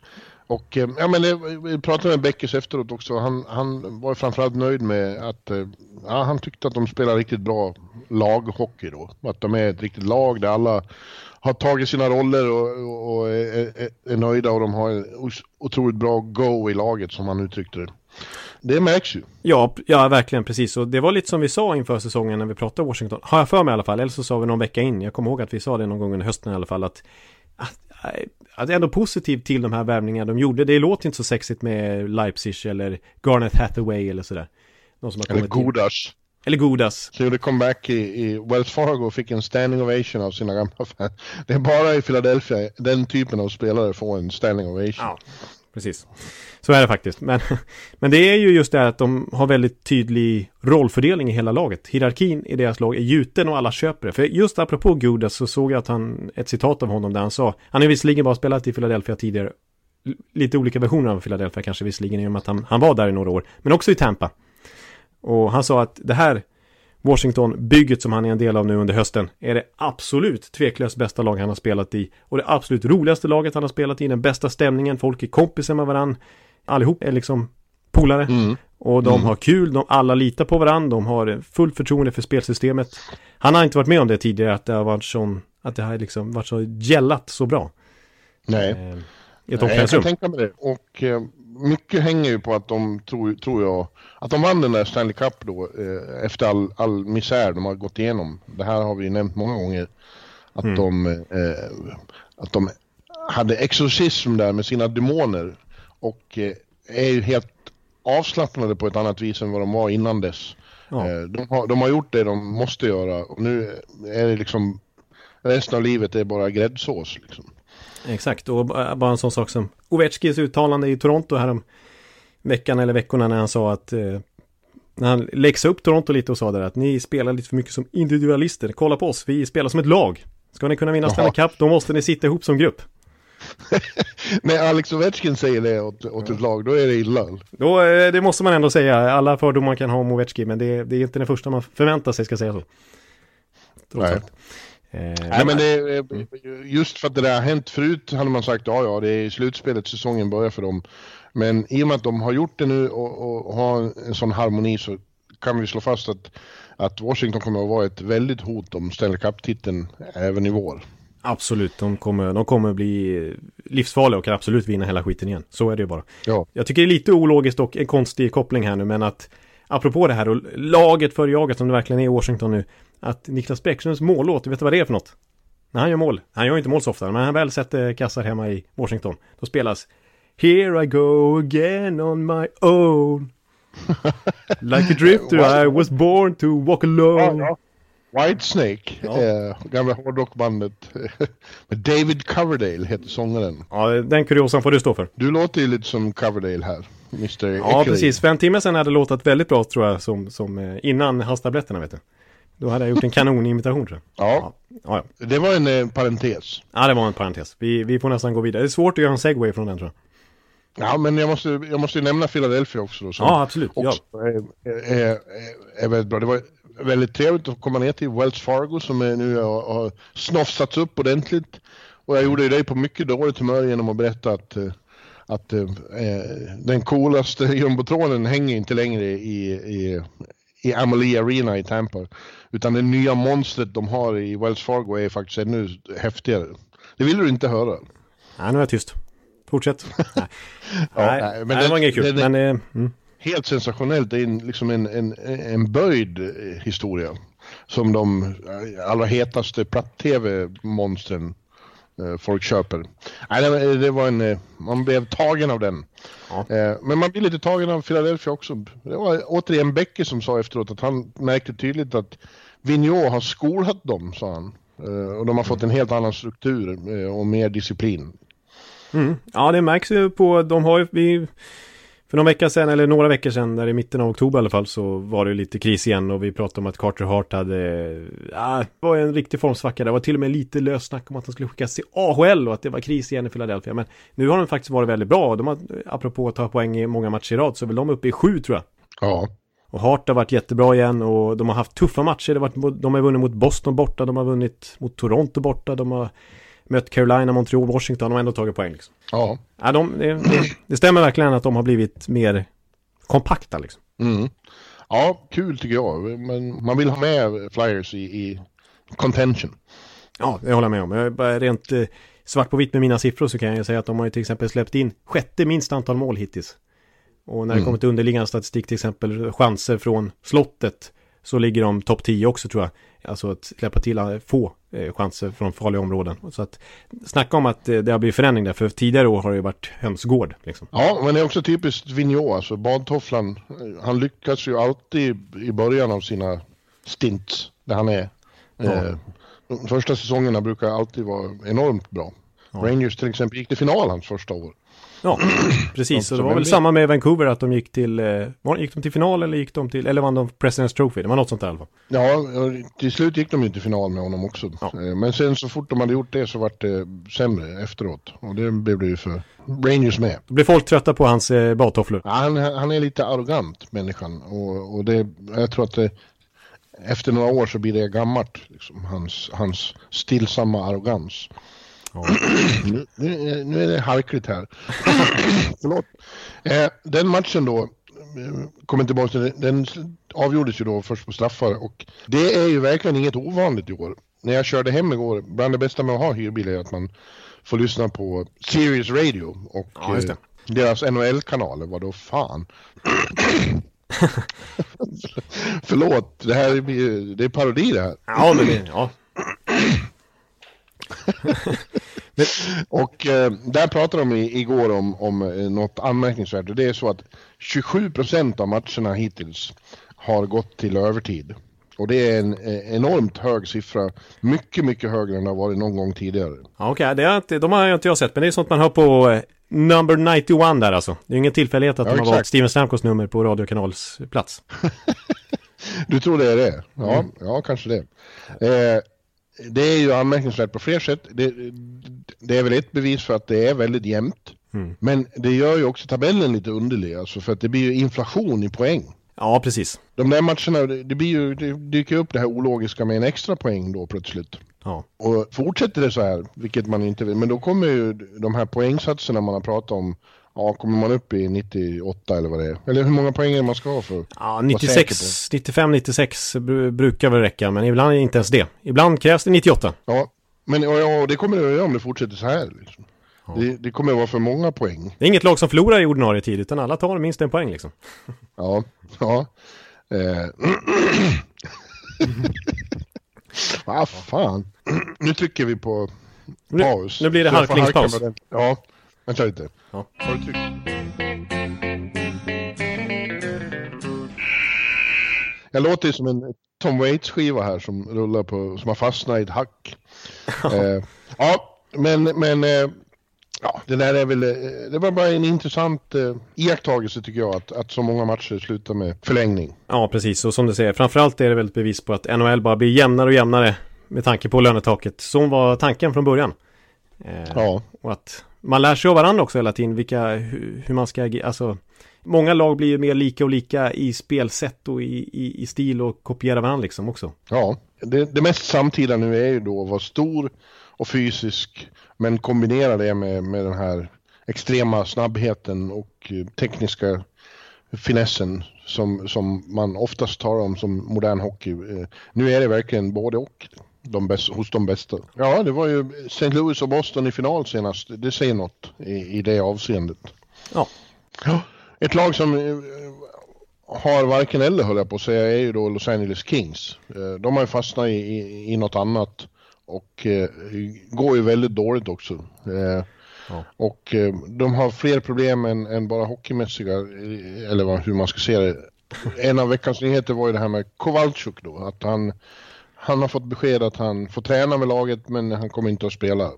Och eh, ja, men vi pratade med Beckers efteråt också. Han, han var framförallt nöjd med att eh, ja, han tyckte att de spelar riktigt bra laghockey då. Att de är ett riktigt lag där alla har tagit sina roller och, och, och är, är, nöjda och de har otroligt bra go i laget som han uttryckte det. Det märks ju. Ja, ja, verkligen precis. Och det var lite som vi sa inför säsongen när vi pratade Washington. Har jag för mig i alla fall. Eller så sa vi någon vecka in. Jag kommer ihåg att vi sa det någon gång under hösten i alla fall. Att, det är ändå positivt till de här värvningarna de gjorde. Det låter inte så sexigt med Leipzig eller Garnet Hathaway eller sådär. Någon som har eller Godas. Eller Godas. Så gjorde comeback i, i Wells Fargo och fick en standing ovation av sina gamla fans. Det är bara i Philadelphia den typen av spelare får en standing ovation. Ja, precis. Så är det faktiskt. Men, (laughs) men det är ju just det att de har väldigt tydlig rollfördelning i hela laget. Hierarkin i deras lag är gjuten och alla köper det. För just apropå Gudas så såg jag att han, ett citat av honom där han sa, han har visserligen bara spelat i Philadelphia tidigare, lite olika versioner av Philadelphia kanske visserligen i och med att han, han var där i några år, men också i Tampa. Och han sa att det här Washington-bygget som han är en del av nu under hösten är det absolut tveklöst bästa lag han har spelat i. Och det absolut roligaste laget han har spelat i, den bästa stämningen, folk är kompisar med varandra. Allihop är liksom polare. Mm. Och de mm. har kul, de alla litar på varandra, de har fullt förtroende för spelsystemet. Han har inte varit med om det tidigare, att det har varit sån, att det har liksom varit så gällat så bra. Nej. Eh, jag kan tänka mig det. Och eh, mycket hänger ju på att de, tror, tror jag, att de vann den där Stanley Cup då eh, efter all, all misär de har gått igenom. Det här har vi nämnt många gånger. Att, mm. de, eh, att de hade exorcism där med sina demoner och eh, är ju helt avslappnade på ett annat vis än vad de var innan dess. Ja. Eh, de, har, de har gjort det de måste göra och nu är det liksom resten av livet är bara gräddsås liksom. Exakt, och bara en sån sak som Ovechkis uttalande i Toronto här om veckan eller veckorna när han sa att eh, när han läxade upp Toronto lite och sa där att ni spelar lite för mycket som individualister. Kolla på oss, vi spelar som ett lag. Ska ni kunna vinna Stanley Cup, då måste ni sitta ihop som grupp. (laughs) När Alex Ovechkin säger det åt, åt ett lag, då är det illa. Då, eh, det måste man ändå säga. Alla fördomar kan ha om Ovechkin, men det, det är inte det första man förväntar sig ska säga så. Trots Nej. Eh, Nej men det, mm. just för att det där har hänt förut hade man sagt ja ja det är slutspelet säsongen börjar för dem. Men i och med att de har gjort det nu och, och har en sån harmoni så kan vi slå fast att, att Washington kommer att vara ett väldigt hot om Stanley Cup-titeln även i vår. Absolut, de kommer, de kommer bli livsfarliga och kan absolut vinna hela skiten igen. Så är det ju bara. Ja. Jag tycker det är lite ologiskt och en konstig koppling här nu, men att apropå det här och laget för jaget som det verkligen är i Washington nu att Niklas Bäckströms mållåt, vet du vad det är för något? När han gör mål, han gör inte mål så ofta, men han väl sätter kassar hemma i Washington, då spelas Here I go again on my own (laughs) Like a drifter I was born to walk alone Whitesnake, Ja. eh, gamla hårdrockbandet. (laughs) David Coverdale heter sångaren. Ja, den kuriosan får du stå för. Du låter ju lite som Coverdale här, Mr. Ja, precis. För en timme sedan hade det låtat väldigt bra tror jag, som, som eh, innan halstabletterna vet du. Då hade jag gjort en kanonimitation tror jag. Ja, Ja, ja. det var en eh, parentes. ja, det var en parentes. Vi, vi får nästan gå vidare. Det är svårt att göra en segway från den tror jag. Ja, men jag måste, jag måste ju nämna Philadelphia också då. Ja, absolut. Ja. också är, är, är, är väldigt bra. Det var väldigt trevligt att komma ner till Wells Fargo som är nu har, har snofsats upp ordentligt. Och jag gjorde ju dig på mycket dåligt humör genom att berätta att, eh, att eh, den coolaste (laughs) jumbotronen hänger inte längre i, i, i Amalie Arena i Tampa. Utan det nya monstret de har i Wells Fargo är faktiskt ännu häftigare. Det vill du inte höra. Nej, nu är jag tyst. Fortsätt. (laughs) Nej, nej, nej, men nej det det- var inget kul. det- Men, eh, mm. helt sensationellt. Det är en, liksom en, en, en böjd eh, historia. Som de eh, allra hetaste platt-tv-monstren eh, folk köper. Nej, det, var- en, eh, man blev tagen av den. Ja. Eh, Men man blir lite tagen av Philadelphia också. Det var återigen Becky som sa efteråt att han märkte tydligt att Vigneault har skolat dem, sa han. Eh, Och de har fått en helt annan struktur eh, och mer disciplin. Mm. Ja, det märks ju på, de har ju, vi, för någon vecka sedan, eller några veckor sedan, där i mitten av oktober i alla fall, så var det lite kris igen och vi pratade om att Carter Hart hade, ja, var en riktig formsvacka. Det var till och med lite löst snack om att han skulle skickas till AHL och att det var kris igen i Philadelphia. Men nu har de faktiskt varit väldigt bra. De har, apropå att ta poäng i många matcher i rad, så är väl de uppe i sju tror jag. Ja, Och Hart har varit jättebra igen och de har haft tuffa matcher. Det har varit, de har vunnit mot Boston borta, de har vunnit mot Toronto borta, de har mött Carolina, Montreal, Washington. Har ändå tagit poäng liksom. ja. Ja, de, det, det, det stämmer verkligen att de har blivit mer kompakta liksom. Mm. Ja, kul tycker jag. Men man vill ha med Flyers i, i contention. Ja, det håller jag med om. Jag är bara rent eh, svart på vitt med mina siffror så kan jag säga att de har ju till exempel släppt in sjätte minst antal mål hittills. Och när det Mm. kommer till underliggande statistik till exempel chanser från slottet så ligger de topp 10 också tror jag. Alltså att släppa till få chanser från farliga områden. Så att snacka om att eh, det har blivit förändring där. För tidigare år har det ju varit hönsgård liksom. Ja, men det är också typiskt Vigneault, alltså badtofflan. Han lyckas ju alltid i början av sina stints där han är. Ja. Eh, de första säsongerna brukar alltid vara enormt bra. Ja. Rangers till exempel gick till final hans första år. Ja, (clears throat) precis. Och det var väl samma med Vancouver att de gick till, eh, var, gick de till final eller gick de till, eller vann de President's Trophy? Det var något sånt där i alla fall. Ja, och till slut gick de ju till final med honom också. Ja. Eh, Men sen så fort de hade gjort det så vart det sämre efteråt. Och det blev det ju för Rangers med. Då blev folk trötta på hans eh, badtofflor. Ja, han, han är lite arrogant människan och, och det, jag tror att det, efter några år så blir det gammalt, liksom, hans, hans stillsamma arrogans. Ja. Nu, nu, är- nu är det harkligt här. (coughs) Förlåt. Eh, den matchen då, eh, kommer tillbaka till det, den avgjordes ju då först på straffar och det är ju verkligen inget ovanligt i år. När jag körde hem igår, bland det bästa med att ha hyrbil är att man får lyssna på Sirius Radio och Ja, eh, deras NHL-kanaler, vad då fan. (coughs) Förlåt, det här är, det är parodi det här. Ja, men det, ja. (coughs) (laughs) Och eh, där pratade de i, igår om, om eh, något anmärkningsvärt. Och det är så att 27% av matcherna hittills har gått till övertid. Och det är en eh, enormt hög siffra. Mycket, mycket högre än det har varit någon gång tidigare. ja okej. Det inte, de har inte jag sett, men det är sånt man hör på eh, number 91 där alltså. Det är ingen tillfällighet att Ja, de har exakt. valt Steven Stamkos nummer på radiokanals plats. (laughs) Du tror det är det? Ja, Mm. ja kanske det. Eh, det är ju anmärkningsvärt på fler sätt. Det, det är väl ett bevis för att det är väldigt jämnt. Mm. Men det gör ju också tabellen lite underlig, alltså för att det blir ju inflation i poäng. Ja, precis. De där matcherna, det, blir ju, det dyker upp det här ologiska med en extra poäng då plötsligt. Ja. Och fortsätter det så här, vilket man inte vill, men då kommer ju de här poängsatserna man har pratat om, ja kommer man upp i 98 eller vad det är? Eller hur många poäng är det man ska ha för? Ja, säker 96, 95, 96 bru- brukar väl räcka, men ibland är det inte ens det. Ibland krävs det 98. Ja, men ja, ja, det kommer det att göra om det fortsätter så här. Liksom. Det, det kommer att vara för många poäng. Det är inget lag som förlorar i ordinarie tid, utan alla tar minst en poäng liksom. (laughs) Ja, ja. Eh. Vad (clears throat) fan. Nu trycker vi på Nu, paus. nu blir det harklingspaus. Ja, vänta lite. Ja. Har du tryckt? Jag låter ju som en Tom Waits-skiva här som rullar på, som har fastnat i ett hack. (laughs) eh, ja, men, men eh, ja, det där är väl, eh, det var bara en intressant eh, iakttagelse tycker jag, att, att så många matcher slutar med förlängning. Ja, precis. Och som du säger, framförallt är det väl ett bevis på att NHL bara blir jämnare och jämnare med tanke på lönetaket. Som var tanken från början. Eh, ja. Och att man lär sig av varandra också hela tiden, vilka, hur, man ska agera, alltså Många lag blir ju mer lika och lika i spelsätt och i, i, i stil och kopierar varandra liksom också. Ja, det, det mest samtida nu är ju då att vara stor och fysisk men kombinera det med, med den här extrema snabbheten och eh, tekniska finessen som, som man oftast talar om som modern hockey. Eh, nu är det verkligen både och de bästa, hos de bästa. Ja, det var ju St. Louis och Boston i final senast. Det säger något i, i det avseendet. Ja. ja. Ett lag som eh, har varken eller höll jag på att säga är ju då Los Angeles Kings. Eh, de har ju fastnat i, i, i något annat och eh, går ju väldigt dåligt också. Eh, ja. Och eh, de har fler problem än, än bara hockeymässiga, eller hur man ska se det. En av veckans nyheter var ju det här med Kowalczuk då, att han, han har fått besked att han får träna med laget men han kommer inte att spela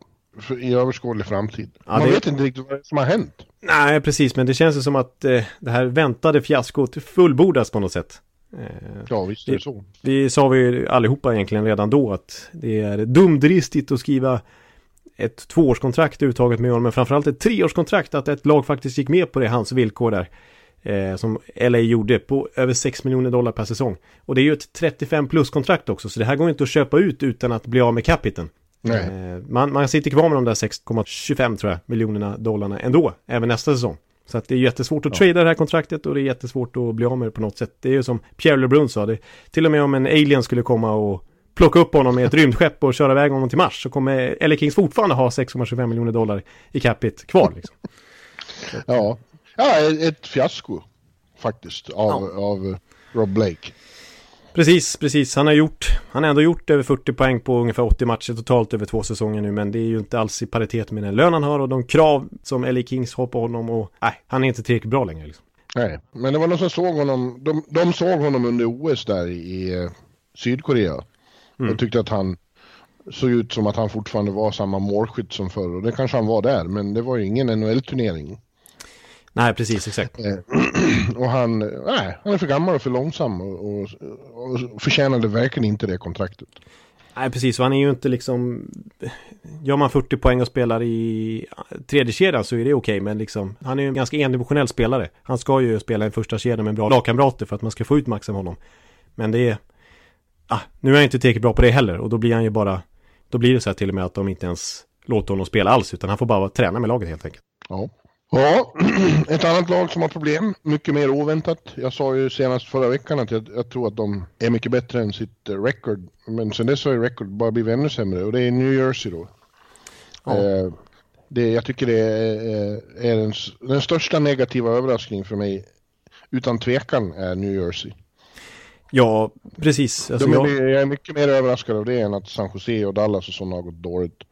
i överskådlig framtid. Ja, Man det... vet inte riktigt vad som har hänt. Nej, precis, men det känns ju som att eh, det här väntade fiaskot fullbordas på något sätt. Eh, ja, visst är det så. Det sa vi allihopa egentligen redan då att det är dumdristigt att skriva ett tvåårskontrakt uttaget med honom, men framförallt ett treårskontrakt, att ett lag faktiskt gick med på det, hans villkor där. Eh, som LA gjorde på över 6 miljoner dollar per säsong. Och det är ju ett 35 plus kontrakt också, så det här går inte att köpa ut utan att bli av med capiten. Eh, man, man sitter kvar med de där 6,25 tror jag miljonerna dollarna ändå, även nästa säsong. Så att det är jättesvårt att ja. trada det här kontraktet och det är jättesvårt att bli av med det på något sätt. Det är ju som Pierre LeBrun sa, det, till och med om en alien skulle komma och plocka upp honom med ett rymdskepp och köra iväg honom till Mars så kommer LA Kings fortfarande ha 6,25 miljoner dollar i capita kvar. Liksom. ja. Ja, ett fiasko faktiskt av, ja. av Rob Blake. Precis, precis. Han har gjort, han har ändå gjort över 40 poäng på ungefär 80 matcher totalt över två säsonger nu, men det är ju inte alls i paritet med den lön han har och de krav som LA Kings har på honom och nej, han är inte tillräckligt bra längre liksom. Nej, men det var någon som såg honom, de, de såg honom under OS där i eh, Sydkorea mm. och tyckte att han såg ut som att han fortfarande var samma målskytt som förr och det kanske han var där, men det var ju ingen NHL-turnering. Nej, precis, exakt. Eh, (clears throat) och han, nej, han är för gammal och för långsam och, och, och förtjänade verkligen inte det kontraktet. Nej, precis. Och han är ju inte liksom... Gör man 40 poäng och spelar i tredje kedjan så är det okej, okay, men liksom... Han är ju en ganska endimensionell spelare. Han ska ju spela i första kedjan med bra lagkamrater för att man ska få ut max av honom. Men det är... Ah, nu är han inte tillräckligt bra på det heller och då blir han ju bara... Då blir det så här till och med att de inte ens låter honom spela alls, utan han får bara träna med laget helt enkelt. Ja. Ja, (clears throat) ett annat lag som har problem, mycket mer oväntat. Jag sa ju senast förra veckan att jag, jag tror att de är mycket bättre än sitt record. Men sen dess har ju record bara blivit ännu sämre och det är New Jersey då. Ja. Uh, det, jag tycker det är, är den, den, största negativa överraskningen för mig utan tvekan är New Jersey. Ja, precis. Alltså, jag... jag är mycket mer överraskad av det än att San Jose och Dallas och sådana har gått dåligt.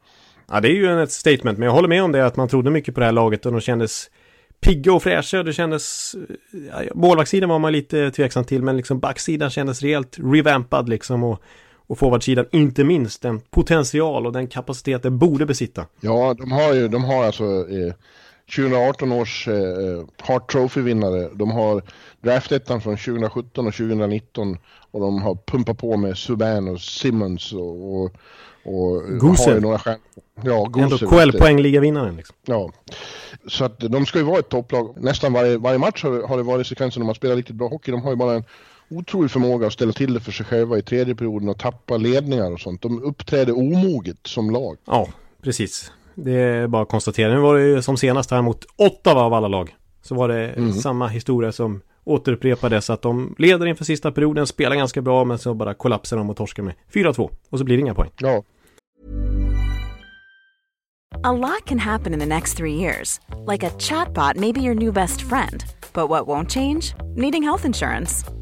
Ja, det är ju ett statement, men jag håller med om det att man trodde mycket på det här laget och de kändes pigga och fräscha och det kändes... Ja, målvaktssidan var man lite tveksam till, men liksom backsidan kändes rejält revampad liksom och, och forwardsidan inte minst den potential och den kapacitet den borde besitta. Ja, de har ju, de har alltså eh, 2018 års eh, eh, Hart Trophy-vinnare. De har draftettan från 2017 och 2019 och de har pumpat på med Subban och Simmons och, och och Gose. har ju några stjärnor. Ja, Gose. Ändå KL-poängligavinnaren liksom. Ja. Så att de ska ju vara ett topplag. Nästan varje, varje match har, har det varit sekvenser när man spelar riktigt bra hockey. De har ju bara en otrolig förmåga att ställa till det för sig själva i tredje perioden och tappa ledningar och sånt. De uppträder omoget som lag. Ja, precis. Det är bara att konstatera. Nu var det ju som senast här mot Ottawa av alla lag. Så var det mm. samma historia som återupprepades att de leder inför sista perioden, spelar ganska bra men så bara kollapsar de och torskar med 4-2 och så blir det inga poäng. Ja. A lot can happen in the next three years. Like a chatbot maybe your new best friend. But what won't change? Needing health insurance.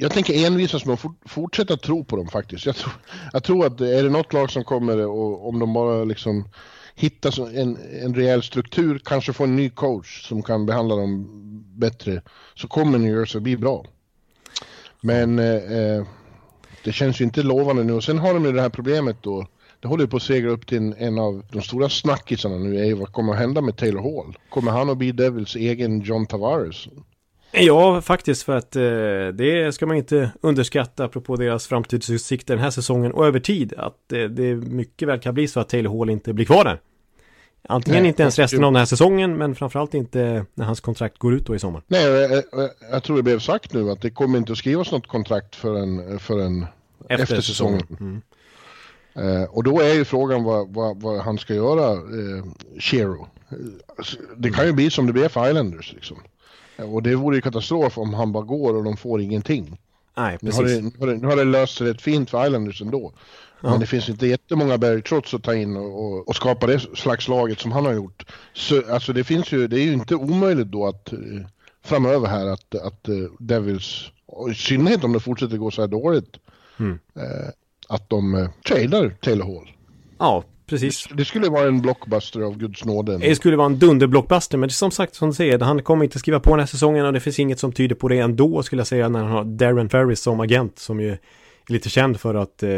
Jag tänker envisas med att fortsätta tro på dem faktiskt. Jag tror, jag tror att är det något lag som kommer och om de bara liksom hittar en, en rejäl struktur, kanske få en ny coach som kan behandla dem bättre, så kommer New Jersey bli bra. Men eh, eh, det känns ju inte lovande nu och sen har de ju det här problemet då. Det håller ju på att segra upp till en, en av de stora snackisarna nu är ju vad kommer att hända med Taylor Hall? Kommer han att bli Devils egen John Tavares? Ja, faktiskt för att eh, det ska man inte underskatta apropå deras framtidsutsikter den här säsongen och över tid att eh, det mycket väl kan bli så att Taylor Hall inte blir kvar där. Antingen Nej, inte ens resten av den här säsongen men framförallt inte när hans kontrakt går ut då i sommar. Nej, jag, jag, jag tror det blev sagt nu att det kommer inte att skrivas något kontrakt förrän, förrän efter, efter säsongen. Mm. Uh, och då är ju frågan vad, vad, vad han ska göra, uh, Shero. Det kan ju bli som det blev för Islanders liksom. Och det vore ju katastrof om han bara går och de får ingenting. Nej, precis. Nu har det, nu har det, nu har det löst sig rätt fint för Islanders ändå. Ja. Men det finns inte jättemånga Barry trots att ta in och, och, och, skapa det slags laget som han har gjort. Så alltså det finns ju, det är ju inte omöjligt då att eh, framöver här att, att uh, Devils, i synnerhet om det fortsätter gå så här dåligt, mm. eh, att de eh, tradar Taylor Hall. Ja, precis. Det skulle vara en blockbuster av guds nåde. Det skulle vara en dunderblockbuster, men som sagt, som du säger, han kommer inte skriva på den här säsongen och det finns inget som tyder på det ändå, skulle jag säga, när han har Darren Ferris som agent, som ju är lite känd för att eh,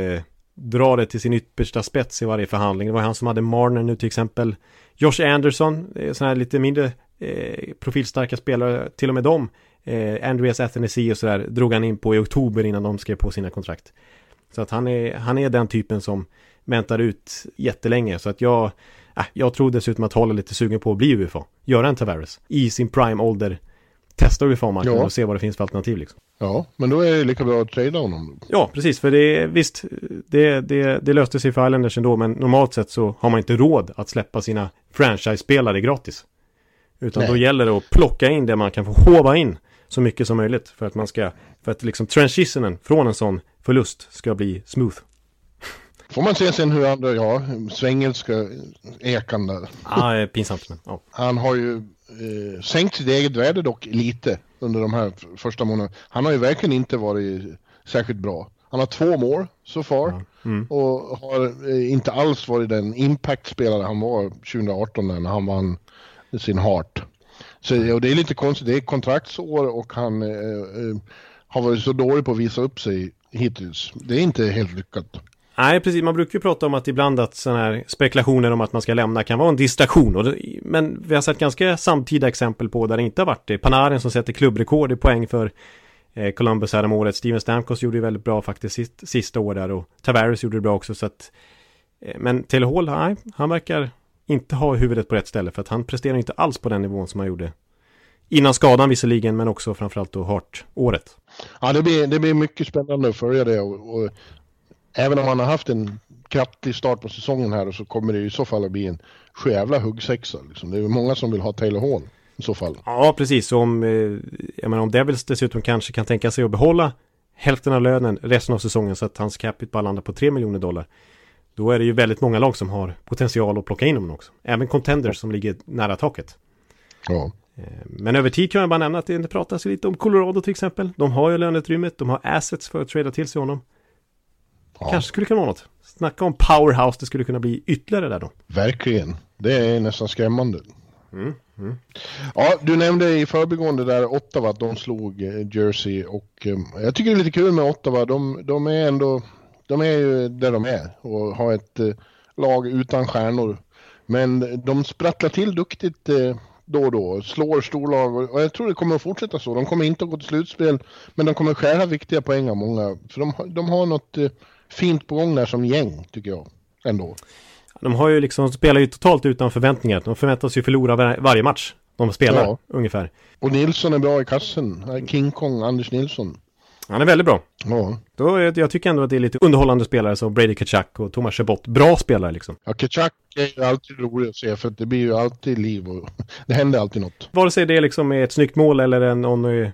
dra det till sin yttersta spets i varje förhandling. Det var han som hade Marner nu till exempel. Josh Anderson, sådana här lite mindre eh, profilstarka spelare, till och med dem. Eh, Andreas Athanasi och sådär drog han in på i oktober innan de skrev på sina kontrakt. Så att han är, han är den typen som väntar ut jättelänge. Så att jag, äh, jag tror dessutom att hålla lite sugen på att bli UFA. Göra en Tavares i sin prime ålder. Testa UFA-marknaden ja. och se vad det finns för alternativ liksom. Ja, men då är det lika bra att trada honom. Ja, precis. För det visst, det, det, det löste sig för Islanders ändå. Men normalt sett så har man inte råd att släppa sina franchise-spelare gratis. Utan Nej. då gäller det att plocka in det man kan få hova in så mycket som möjligt. För att man ska, för att liksom transitionen från en sån förlust ska bli smooth. Får man se sen hur andra, ja, svengelska ekan där. Ja, pinsamt men, ja. Han har ju eh, sänkt sitt eget värde dock lite under de här första månaderna. Han har ju verkligen inte varit särskilt bra. Han har två mål så far ja. mm. och har eh, inte alls varit den impact-spelare han var 2018 när han vann sin Hart. Så och det är lite konstigt, det är kontraktsår och han eh, eh, har varit så dålig på att visa upp sig hittills. Det är inte helt lyckat. Nej, precis. Man brukar ju prata om att ibland att sådana här spekulationer om att man ska lämna kan vara en distraktion. Och det, men vi har sett ganska samtida exempel på där det inte har varit det. Panarin som sätter klubbrekord i poäng för eh, Columbus här om året. Steven Stamkos gjorde ju väldigt bra faktiskt sist, sista år där och Tavares gjorde det bra också. Så att, eh, men Taylor Hall, nej, han verkar inte ha huvudet på rätt ställe för att han presterar inte alls på den nivån som han gjorde innan skadan visserligen men också framförallt då Hart-året. Ja, det blir, det blir mycket spännande att följa det och, och även om han har haft en kraftig start på säsongen här så kommer det i så fall att bli en sjävla huggsexa. Liksom. Det är många som vill ha Taylor Hall i så fall. Ja, precis. Om, eh, jag menar, om Devils dessutom kanske kan tänka sig att behålla hälften av lönen resten av säsongen så att hans capita bara landar på 3 miljoner dollar. Då är det ju väldigt många lag som har potential att plocka in honom också. Även contenders som ligger nära taket. Ja. Eh, men över tid kan jag bara nämna att det pratas lite om Colorado till exempel. De har ju löneutrymmet, de har assets för att trada till sig honom. Ja. Kanske skulle kunna vara något. Snacka om powerhouse, det skulle kunna bli ytterligare där då. Verkligen. Det är nästan skrämmande. Mm, mm. Ja, du nämnde i förbigående där Ottawa att de slog eh, Jersey och um, jag tycker det är lite kul med Ottawa. De, de är ändå, de är ju där de är och har ett uh, lag utan stjärnor. Men de sprattlar till duktigt uh, då och då, slår storlag och, och jag tror det kommer att fortsätta så. De kommer inte att gå till slutspel, men de kommer skära viktiga poäng av många. För de, de har något uh, fint på gång där som gäng, tycker jag. Ändå. De har ju liksom, spelar ju totalt utan förväntningar. De förväntas ju förlora var, varje match de spelar, ja. ungefär. Och Nilsson är bra i kassen. King Kong, Anders Nilsson. Han är väldigt bra. Ja. Då, jag tycker ändå att det är lite underhållande spelare som Brady Kachak och Thomas Chabot. Bra spelare liksom. Ja, Kachak är ju alltid rolig att se för det blir ju alltid liv och (laughs) det händer alltid något. Vare sig det liksom är ett snyggt mål eller en någon eh,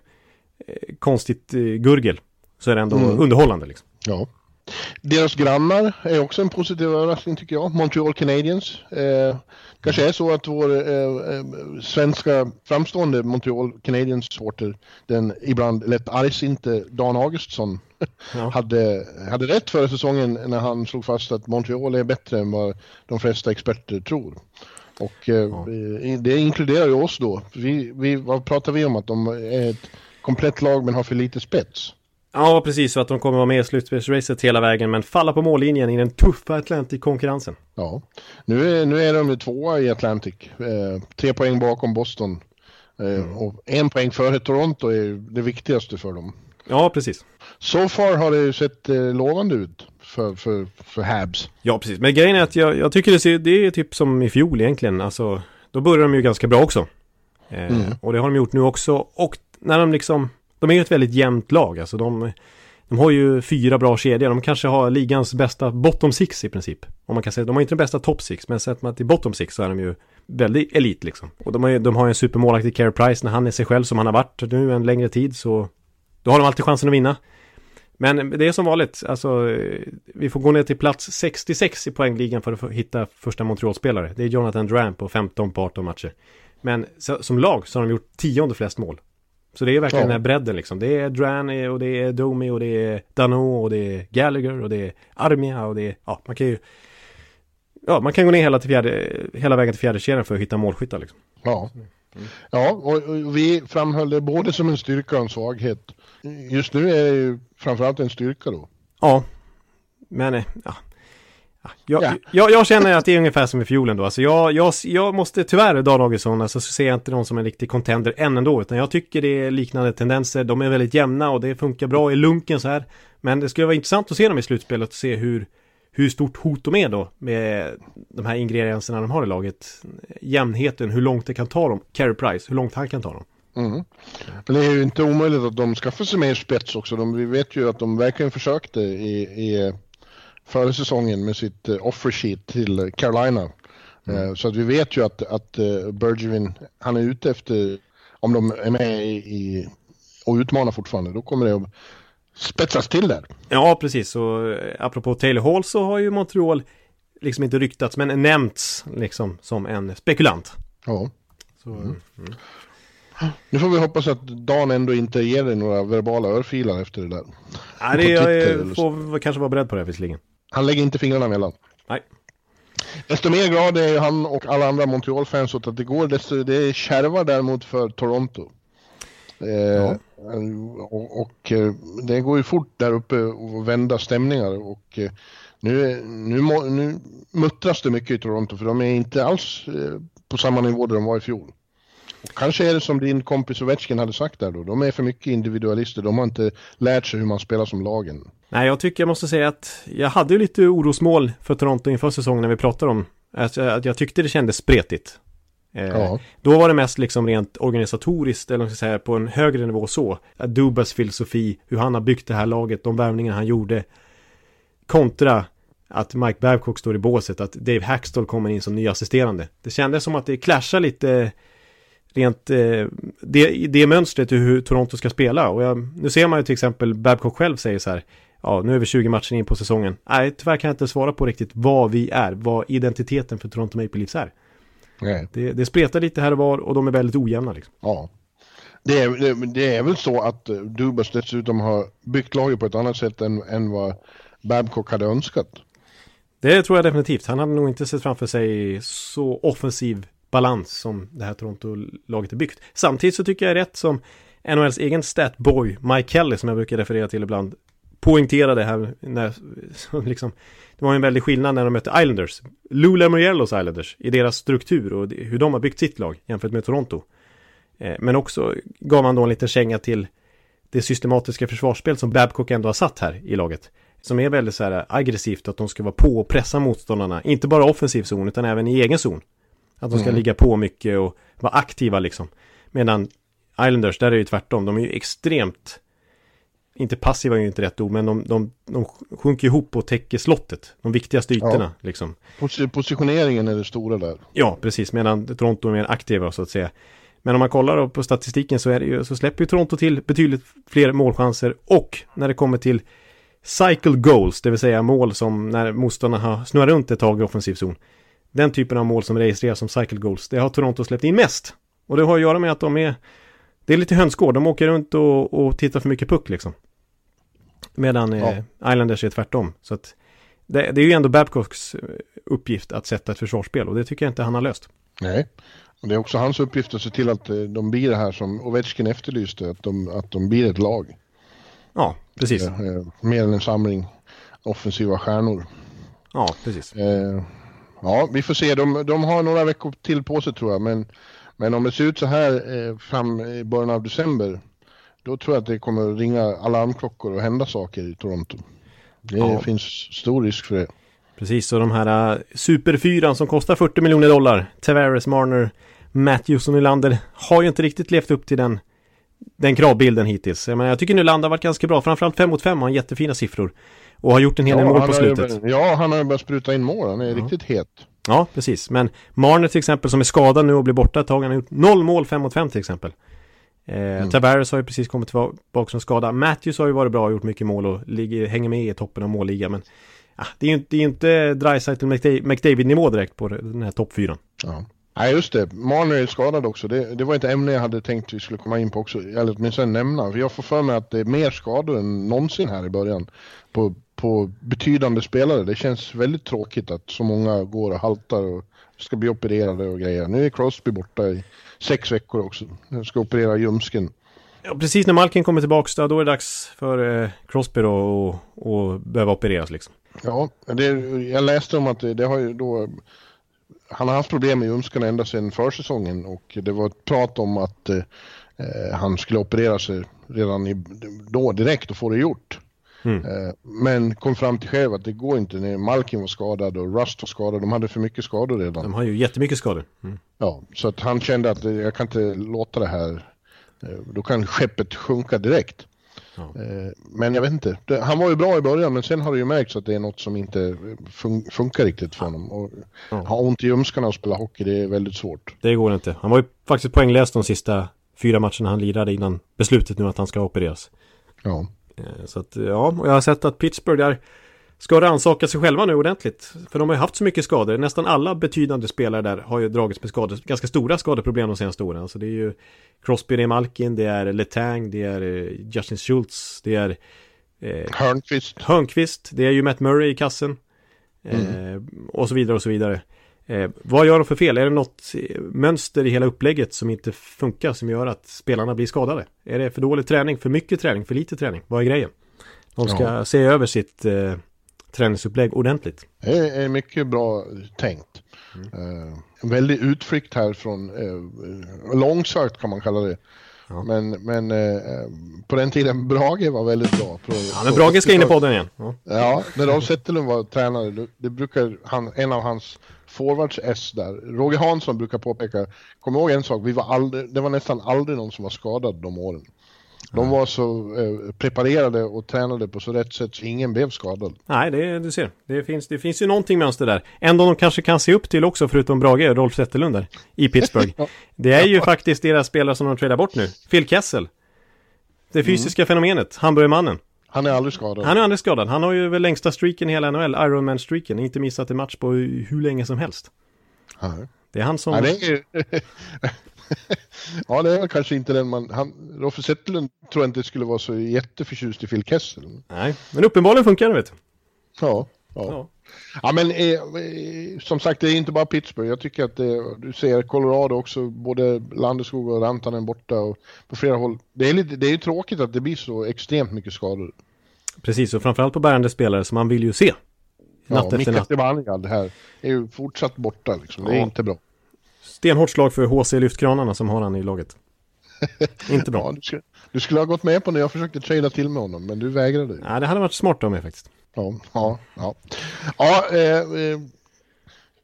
konstigt eh, gurgel så är det ändå Mm. underhållande liksom. Ja. Deras grannar är också en positiv överraskning tycker jag. Montreal Canadiens. Eh, kanske är så att vår eh, eh, svenska framstående Montreal Canadiens supporter, den ibland lätt argsinte Dan Augustsson, Ja. (laughs) hade, hade rätt förra säsongen när han slog fast att Montreal är bättre än vad de flesta experter tror. Och eh, eh, det inkluderar ju oss då. Vi, vi, vad pratar vi om? Att de är ett komplett lag men har för lite spets. Ja, precis. Så att de kommer vara med i slutspelsracet hela vägen men falla på mållinjen i den tuffa Atlantic-konkurrensen. Ja, nu är, nu är de tvåa i Atlantic. Eh, tre poäng bakom Boston. Eh, Och en poäng före Toronto är det viktigaste för dem. Ja, precis. So far har det ju sett eh, lovande ut för, för, för Habs. Ja, precis. Men grejen är att jag, jag tycker det, ser, det är typ som i fjol egentligen. Alltså, då börjar de ju ganska bra också. Eh, Och det har de gjort nu också. Och när de liksom, de är ju ett väldigt jämnt lag. Alltså de, de har ju fyra bra kedjor. De kanske har ligans bästa bottom six i princip. Om man kan säga, de har inte den bästa top six. Men sett man till bottom six så är de ju väldigt elit liksom. Och de har ju, de har ju en supermålaktig Care Price när han är sig själv som han har varit nu en längre tid. Så då har de alltid chansen att vinna. Men det är som vanligt, alltså vi får gå ner till plats 66 i poängligan för att hitta första Montreal-spelare. Det är Jonathan Dram på 15 på 18 matcher. Men så, som lag så har de gjort tionde flest mål. Så det är verkligen Ja. den här bredden liksom. Det är Dran eh, och det är Domi och det är Dano och det är Gallagher och det är Armia och det är, ja man kan ju Ja, man kan gå ner hela, till fjärde, hela vägen till fjärde kedjan för att hitta målskyttar liksom. Ja, ja och, och vi framhöll det både som en styrka och en svaghet. Just nu är det ju framförallt en styrka då. Ja, men eh, ja. Ja, Jag, Ja. Jag, jag känner att det är ungefär som i fjol ändå. Alltså jag, jag, jag måste tyvärr, Dan Augustsson, alltså så ser jag inte någon som en riktig contender än ändå. Utan jag tycker det är liknande tendenser. De är väldigt jämna och det funkar bra i lunken så här. Men det skulle vara intressant att se dem i slutspelet och se hur, hur stort hot de är då med de här ingredienserna de har i laget. Jämnheten, hur långt det kan ta dem. Carey Price, hur långt han kan ta dem. Mm. Men det är ju inte omöjligt att de skaffar sig mer spets också. De, vi vet ju att de verkligen försökte i, i förra säsongen med sitt eh, offer sheet till Carolina. Eh, Så att vi vet ju att, att eh, Bergevin, han är ute efter, om de är med i, och utmanar fortfarande, då kommer det att spetsas till där. Ja, precis. Och apropå Taylor Hall så har ju Montreal liksom inte ryktats, men nämnts liksom som en spekulant. Ja. Så, Nu får vi hoppas att Dan ändå inte ger dig några verbala örfilar efter det där. Nej, det, jag får kanske vara beredd på det visserligen. Han lägger inte fingrarna emellan. Nej. Desto mer glad är ju han och alla andra Montreal-fans åt att det går, desto det kärvar däremot för Toronto. Eh, och, och eh, det går ju fort där uppe att vända stämningar och eh, nu, nu, nu muttras det mycket i Toronto för de är inte alls eh, på samma nivå där de var i fjol. Kanske är det som din kompis Ovechkin hade sagt där då, de är för mycket individualister, de har inte lärt sig hur man spelar som lagen. Nej, jag tycker jag måste säga att jag hade ju lite orosmål för Toronto inför säsongen när vi pratade om att, att jag tyckte det kändes spretigt. Eh, Ja. Då var det mest liksom rent organisatoriskt, eller ska jag säga, på en högre nivå så. Dubas filosofi, hur han har byggt det här laget, de värvningar han gjorde. Kontra att Mike Babcock står i båset, att Dave Hackstall kommer in som ny assisterande. Det kändes som att det clashar lite rent eh, det, det mönstret i hur Toronto ska spela. Och jag, nu ser man ju till exempel Babcock själv säger så här. Ja, nu är vi 20 matcher in på säsongen. Nej, tyvärr kan jag inte svara på riktigt vad vi är, vad identiteten för Toronto Maple Leafs är. Nej. Det, det spretar lite här och var och de är väldigt ojämna liksom. Ja. Det är, det, det är väl så att eh, Dubas dessutom har byggt laget på ett annat sätt än, än vad Babcock hade önskat. Det tror jag definitivt. Han hade nog inte sett framför sig så offensiv balans som det här Toronto-laget är byggt. Samtidigt så tycker jag är rätt som NHLs egen statboy Mike Kelly som jag brukar referera till ibland poängterade här när, (laughs) liksom, det var en väldig skillnad när de mötte Islanders. Lou Lamoriellos Islanders i deras struktur och hur de har byggt sitt lag jämfört med Toronto. Eh, men också gav man då en liten känga till det systematiska försvarsspel som Babcock ändå har satt här i laget. Som är väldigt så här aggressivt att de ska vara på och pressa motståndarna. Inte bara offensiv zon utan även i egen zon. Att de ska ligga på mycket och vara aktiva liksom. Medan Islanders, där är det ju tvärtom. De är ju extremt inte passiva är ju inte rätt ord, men de, de, de sjunker ihop och täcker slottet. De viktigaste ytorna ja. liksom. Positioneringen är det stora där. Ja, precis, medan Toronto är mer aktiva så att säga. Men om man kollar på statistiken så, är det ju, så släpper ju Toronto till betydligt fler målchanser och när det kommer till cycle goals, det vill säga mål som när motståndarna har snurrat runt ett tag i offensiv zon. Den typen av mål som registreras som cycle goals, det har Toronto släppt in mest. Och det har att göra med att de är det är lite hönsgård, de åker runt och, och tittar för mycket puck liksom. Medan eh, ja. eh, Islanders är tvärtom. Så att det, det, är ju ändå Babcocks eh, uppgift att sätta ett försvarsspel och det tycker jag inte han har löst. Nej, och det är också hans uppgift att se till att eh, de blir det här som Ovechkin efterlyste, att de, att de blir ett lag. Ja, precis. Eh, mer än en samling offensiva stjärnor. Ja, precis. Eh, ja, vi får se. De, de har några veckor till på sig tror jag, men men om det ser ut så här eh, fram i början av december, då tror jag att det kommer ringa alarmklockor och hända saker i Toronto. Det ja. finns stor risk för det. Precis, och de här uh, superfyran som kostar 40 miljoner dollar, Tavares, Marner, Matthews och Nylander, har ju inte riktigt levt upp till den, den kravbilden hittills. Jag, menar, jag tycker Nylander har varit ganska bra, framförallt 5 mot 5 har han jättefina siffror. Och har gjort en hel del mål på slutet. Ju, ja, han har börjat spruta in mål, han är ja. riktigt het. Ja, precis. Men Marner till exempel som är skadad nu och blir borta ett tag. Han har gjort noll mål 5 mot 5 till exempel. Eh, mm. Tavares har ju precis kommit tillbaka som skada. Matthews har ju varit bra och gjort mycket mål och ligger, hänger med i toppen av målligan. Men ah, det är ju inte, inte Dreisaitl McDavid-nivå direkt på den här toppfyran. Ja. Nej, just det. Marner är skadad också. Det, det, var ett ämne jag hade tänkt vi skulle komma in på också, eller åtminstone nämna. För jag får för mig att det är mer skador än någonsin här i början på, på betydande spelare. Det känns väldigt tråkigt att så många går och haltar och ska bli opererade och grejer. Nu är Crosby borta i sex veckor också. Han ska operera ljumsken. Ja, precis när Malkin kommer tillbaka då är det dags för eh, Crosby då att behöva opereras liksom. Ja, det, jag läste om att det, det har ju då han har haft problem med ljumskarna ända sedan försäsongen och det var ett prat om att eh, han skulle operera sig redan i, då direkt och få det gjort. Mm. Eh, men kom fram till själv att det går inte när Malkin var skadad och Rust var skadad. De hade för mycket skador redan. De har ju jättemycket skador. Mm. Ja, så att han kände att jag kan inte låta det här. Eh, då kan skeppet sjunka direkt. Ja. Eh, men jag vet inte. Han var ju bra i början men sen har det ju märkts att det är något som inte fun funkar riktigt för honom. Och ja. Ha ont i ljumskarna och spela hockey det är väldigt svårt. Det går inte. Han var ju faktiskt poänglös de sista fyra matcherna han lirade innan beslutet nu att han ska opereras. Ja. Eh, så att ja, och jag har sett att Pittsburgh där ska rannsaka sig själva nu ordentligt. För de har ju haft så mycket skador. Nästan alla betydande spelare där har ju dragits med skador. Ganska stora skadeproblem de senaste åren. Så det är ju Crosby, det är Malkin, det är Letang, det är eh, Justin Schultz, det är eh, Hörnqvist. Hörnqvist, det är ju Matt Murray i kassen. Mm. Eh, och så vidare och så vidare. Eh, vad gör de för fel? Är det något mönster i hela upplägget som inte funkar som gör att spelarna blir skadade? Är det för dålig träning, för mycket träning, för lite träning? Vad är grejen? De ska ja. se över sitt eh, träningsupplägg ordentligt. Det är mycket bra tänkt. Mm. Eh, väldigt utflykt här från eh, långsökt kan man kalla det. Ja. Men, men eh, på den tiden Brage var väldigt bra. På, ja, men Brage ska in i podden igen. Ja, ja när Rolf Zetterlund var tränare, det brukar han, en av hans forwards S där. Roger Hansson brukar påpeka, kom ihåg en sak, vi var aldrig, det var nästan aldrig någon som var skadad de åren. De var så eh, preparerade och tränade på så rätt sätt så ingen blev skadad. Nej, det, du ser. Det finns, det finns ju någonting mönster där. Ändå de kanske kan se upp till också, förutom Brage, Rolf Zetterlund där, i Pittsburgh. (laughs) ja. Det är ju faktiskt deras spelare som de tradar bort nu. Phil Kessel. Det fysiska mm. fenomenet, Hamburgermannen. Han är aldrig skadad. Han är aldrig skadad. Han har ju väl längsta streaken i hela NHL, Ironman-streaken. Inte missat en match på hur länge som helst. Nej. Det är han som... (laughs) Ja, det är... ja, det är kanske inte den man... Han, Roffe Zetterlund tror jag inte skulle vara så jätteförtjust i Phil Kessel. Nej, men uppenbarligen funkar det vet du. Ja, ja. ja. Ja men eh, eh, som sagt det är inte bara Pittsburgh. Jag tycker att det, du ser Colorado också, både Landeskog och Rantanen borta och på flera håll. Det är, lite, det är ju tråkigt att det blir så extremt mycket skador. Precis, och framförallt på bärande spelare som man vill ju se. Natt ja, efter natt. Mika det här är ju fortsatt borta liksom. Det är inte bra. Stenhårt slag för HC Lyftkranarna som har han i laget. (laughs) inte bra. Ja, du, skulle, du, skulle, ha gått med på när jag försökte trada till med honom, men du vägrade. Nej, det hade varit smart av mig faktiskt. Ja, ja, ja. ja eh, eh,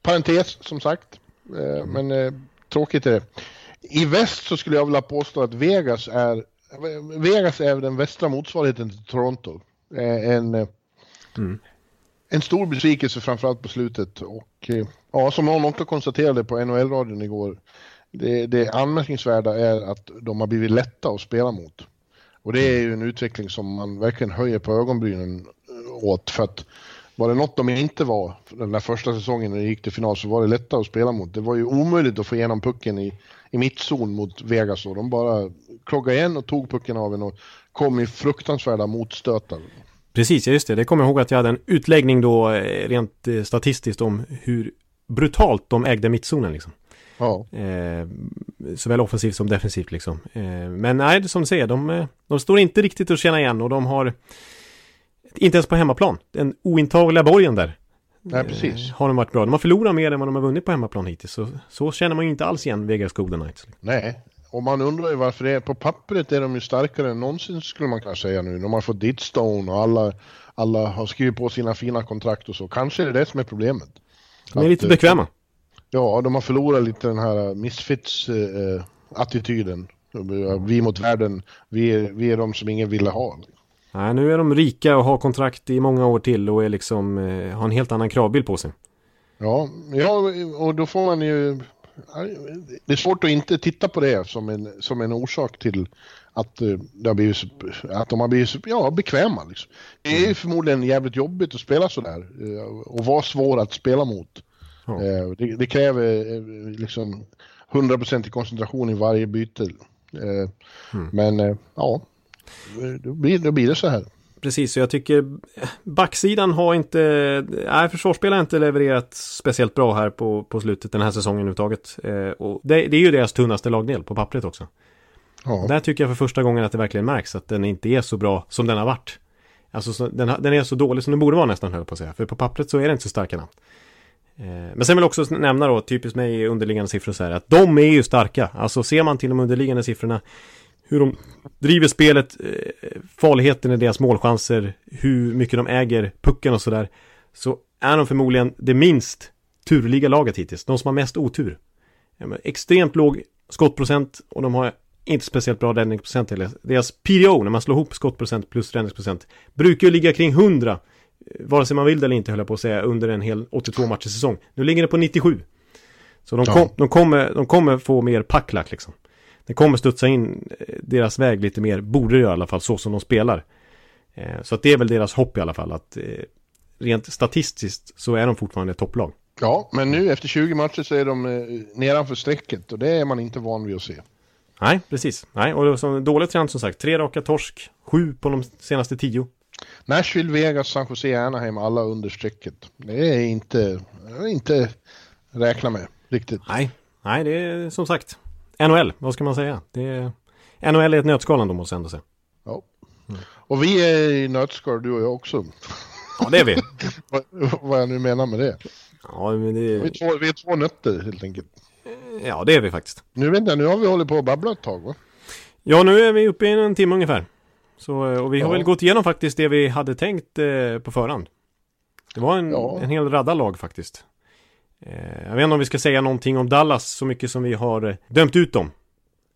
parentes som sagt. Eh, mm. Men eh, tråkigt är det. I väst så skulle jag vilja påstå att Vegas är Vegas är den västra motsvarigheten till Toronto. Eh, en, eh, mm. en stor besvikelse framförallt på slutet och ja, som någon också konstaterade på NHL-radion igår. Det, det anmärkningsvärda är att de har blivit lätta att spela mot. Och det är ju en utveckling som man verkligen höjer på ögonbrynen åt för att var det något de inte var den där första säsongen när de gick till final så var det lättare att spela mot. Det var ju omöjligt att få igenom pucken i, i mittzon mot Vegas och de bara kloggade igen och tog pucken av en och kom i fruktansvärda motstötar. Precis, just det. Det kommer jag ihåg att jag hade en utläggning då eh, rent eh, statistiskt om hur brutalt de ägde mittzonen liksom. Ja. Eh, såväl offensivt som defensivt liksom. Eh, men nej, som du säger, de, eh, de står inte riktigt att känna igen och de har inte ens på hemmaplan. Den ointagliga borgen där. Nej, precis. Har de varit bra. De har förlorat mer än vad de har vunnit på hemmaplan hittills. Så, så känner man ju inte alls igen Vegas Golden Knights. Nej, och man undrar ju varför det är. På pappret är de ju starkare än någonsin skulle man kunna säga nu. De har fått Ditstone och alla, alla har skrivit på sina fina kontrakt och så. Kanske är det det som är problemet. De är lite bekväma. Ja, de har förlorat lite den här misfits-attityden. Eh, vi mot världen, vi är, vi är de som ingen ville ha. Nej, nu är de rika och har kontrakt i många år till och är liksom, eh, har en helt annan kravbild på sig. Ja, ja, och då får man ju... Det är svårt att inte titta på det som en, som en orsak till att, eh, det har blivit, att de har blivit ja, bekväma. Liksom. Det är mm. förmodligen jävligt jobbigt att spela sådär och vara svår att spela mot. Ja. Eh, det, det, kräver eh, liksom 100% koncentration i varje byte. Eh, mm. Men ja, då blir, då blir det så här. Precis, så jag tycker backsidan har inte, nej försvarsspelare har inte levererat speciellt bra här på, på slutet den här säsongen överhuvudtaget. Eh, och det, det, är ju deras tunnaste lagdel på pappret också. Ja. Där tycker jag för första gången att det verkligen märks att den inte är så bra som den har varit. Alltså så, den, den, är så dålig som den borde vara nästan höll på att säga. För på pappret så är det inte så starka namn. Eh, men sen vill jag också nämna då, typiskt mig i underliggande siffror så här, att de är ju starka. Alltså ser man till de underliggande siffrorna, hur de driver spelet, eh, farligheten i deras målchanser, hur mycket de äger pucken och sådär, så är de förmodligen det minst turliga laget hittills. De som har mest otur. Extremt låg skottprocent och de har inte speciellt bra räddningsprocent heller. Deras PDO, när man slår ihop skottprocent plus räddningsprocent, brukar ju ligga kring 100 vare sig man vill det eller inte höll jag på att säga, under en hel 82 matchers säsong. Nu ligger det på 97. Så de, kom, de, kommer, de kommer få mer packlack liksom. Det kommer studsa in eh, deras väg lite mer, borde det i alla fall, så som de spelar. Eh, så att det är väl deras hopp i alla fall, att eh, rent statistiskt så är de fortfarande ett topplag. Ja, men nu efter 20 matcher så är de nedanför strecket och det är man inte van vid att se. Nej, precis. Nej, och det var en dålig trend som sagt. Tre raka torsk, sju på de senaste tio. Nashville, Vegas, San Jose, Anaheim, alla under strecket. Det är inte, inte räkna med riktigt. Nej, nej det är som sagt NHL, vad ska man säga? Det är, NHL är ett nötskal ändå måste jag ändå säga. Ja. Mm. Och vi är i nötskal du och jag också. Ja, det är vi. (laughs) vad, vad jag nu menar med det. Ja, men det... Vi, är två, vi är två nötter helt enkelt. Ja, det är vi faktiskt. Nu vet jag, nu har vi hållit på att babbla ett tag va? Ja, nu är vi uppe i en timme ungefär. Så, eh, och vi har ja. väl gått igenom faktiskt det vi hade tänkt eh, på förhand. Det var en, ja. en hel radda lag faktiskt. Eh, jag vet inte om vi ska säga någonting om Dallas så mycket som vi har eh, dömt ut dem.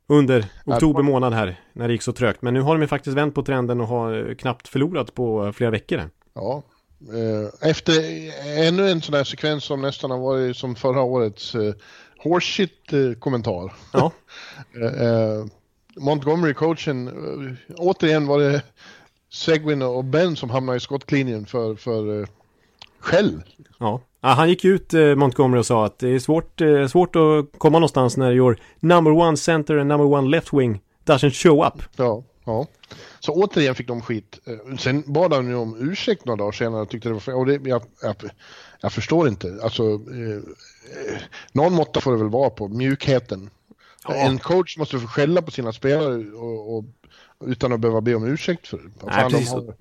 Under oktober månad här, när det gick så trögt. Men nu har de ju faktiskt vänt på trenden och har eh, knappt förlorat på flera veckor. Här. Ja, efter ännu en sån här sekvens som nästan har varit som förra årets horseshit-kommentar. Ja. (laughs) Montgomery-coachen, äh, återigen var det Segwin och Ben som hamnade i skottlinjen för, för skäll. Ja. ja. han gick ut Montgomery och sa att det är svårt, svårt att komma någonstans när your number one center and number one left wing doesn't show up. Ja, ja. Så återigen fick de skit. Sen bad han ju om ursäkt några dagar senare och tyckte det var fel. Och det, jag, jag, jag förstår inte. Alltså, eh, någon måtta får det väl vara på mjukheten. Ja. En coach måste få skälla på sina spelare och, och, utan att behöva be om ursäkt för det. Nej, precis. De har,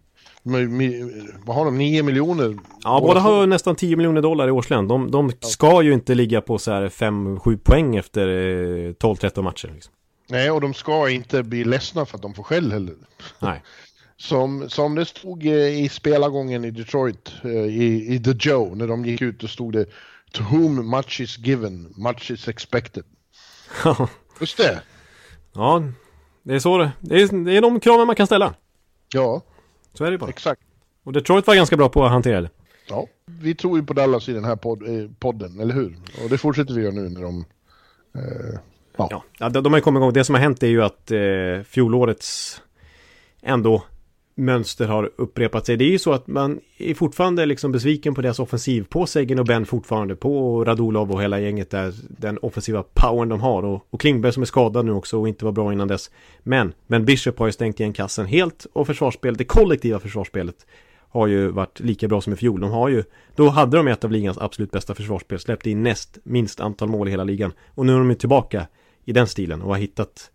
vad har de, 9 miljoner? Ja, båda har nästan 10 miljoner dollar i årslön. De, de ska ju inte ligga på så här 5-7 poäng efter 12-13 eh, matcher. Liksom. Nej, och de ska inte bli ledsna för att de får skäll heller. Nej. Som, som det stod eh, i spelargången i Detroit, eh, i, i The Joe, när de gick ut och stod det To whom much is given, much is expected. (laughs) Just det. Ja, Det är så det, det är, det är de kraven man kan ställa. Ja, Så är det bara. exakt. Och Detroit var ganska bra på att hantera det. Ja, vi tror ju på Dallas i den här eh, podden, eller hur? Och det fortsätter vi göra nu när de... Eh, ja. Ja, de har ju kommit igång. Det som har hänt är ju att eh, fjolårets ändå mönster har upprepat sig. Det är ju så att man är fortfarande liksom besviken på deras offensiv. På Segen och Ben fortfarande. På Radulov och hela gänget där. Den offensiva powern de har. Och, och Klingberg som är skadad nu också och inte var bra innan dess. Men, men Bishop har ju stängt igen kassen helt. Och försvarsspelet, det kollektiva försvarsspelet har ju varit lika bra som i fjol. De har ju, då hade de ett av ligans absolut bästa försvarsspel. Släppte in näst minst antal mål i hela ligan. Och nu är de ju tillbaka i den stilen och har hittat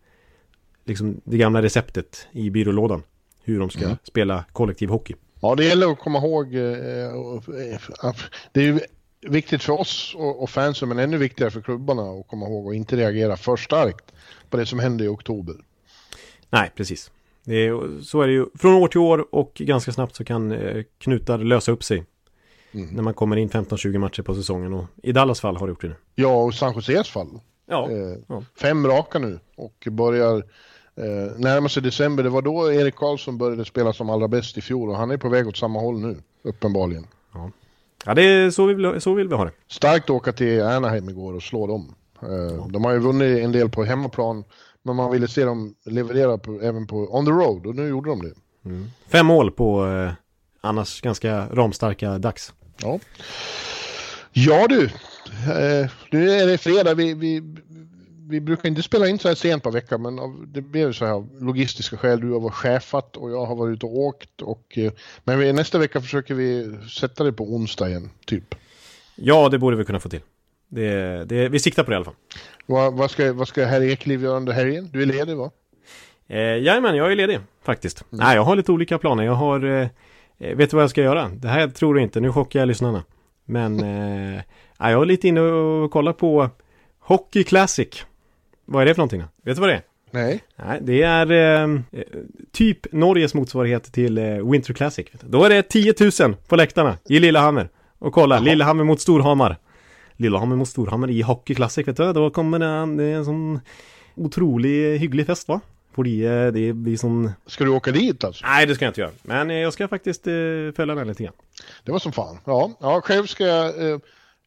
liksom det gamla receptet i byrålådan. Hur de ska Mm. spela kollektiv hockey. ja, det gäller att komma ihåg eh, eh, det är ju viktigt för oss och, fansen, men ännu viktigare för klubbarna att komma ihåg och inte reagera för starkt på det som hände i oktober. Nej, precis. Är, så är det ju från år till år och ganska snabbt så kan eh, knutar lösa upp sig. Mm. När man kommer in 15-20 matcher på säsongen och i Dallas fall har det gjort det nu. Ja, och San Joses fall. Ja, Eh, ja. Fem raka nu och börjar eh, närma sig december. Det var då Erik Karlsson började spela som allra bäst i fjol och han är på väg åt samma håll nu, uppenbarligen. ja det är så vi vill, så vill vi ha det. Starkt att åka till Anaheim igår och slå dem. Eh, De har ju vunnit en del på hemmaplan, men man ville se dem leverera på, även på on the road och nu gjorde de det. Fem mål på eh, annars ganska ramstarka dags. Ja, ja du, eh, nu är det fredag. Vi, vi, vi brukar inte spela in så här sent på veckan, men av, det blev så här logistiska skäl. Du har varit chefat och jag har varit ute och åkt. Och, eh, men vi, nästa vecka försöker vi sätta det på onsdag igen, typ. Ja, det borde vi kunna få till. Det, det, vi siktar på det i alla fall. Vad, vad, ska, vad ska herr Ekliv göra under helgen? Du är ledig va? Eh, jajamän, jag är ledig faktiskt. Nej, jag har lite olika planer. Jag har... Eh, eh, vet du vad jag ska göra? Det här tror du inte. Nu chockar jag lyssnarna. Men... (laughs) Eh, ja, jag är lite inne och kollar på Hockey Classic. Vad är det för någonting då? Vet du vad det är? Nej. Nej, det är eh, eh, typ Norges motsvarighet till eh, Winter Classic. Då är det 10 000 på läktarna i Lillehammer. Och kolla, Lillehammer mot Storhamar. Lillehammer mot Storhamar i Hockey Classic, vet du. Då kommer det, det är en sån otrolig hygglig fest va? Fordi eh, det blir sån... Ska du åka dit alltså? Nej, det ska jag inte göra. Men eh, jag ska faktiskt eh, följa den lite grann. Det var som fan. Ja, ja själv ska jag eh,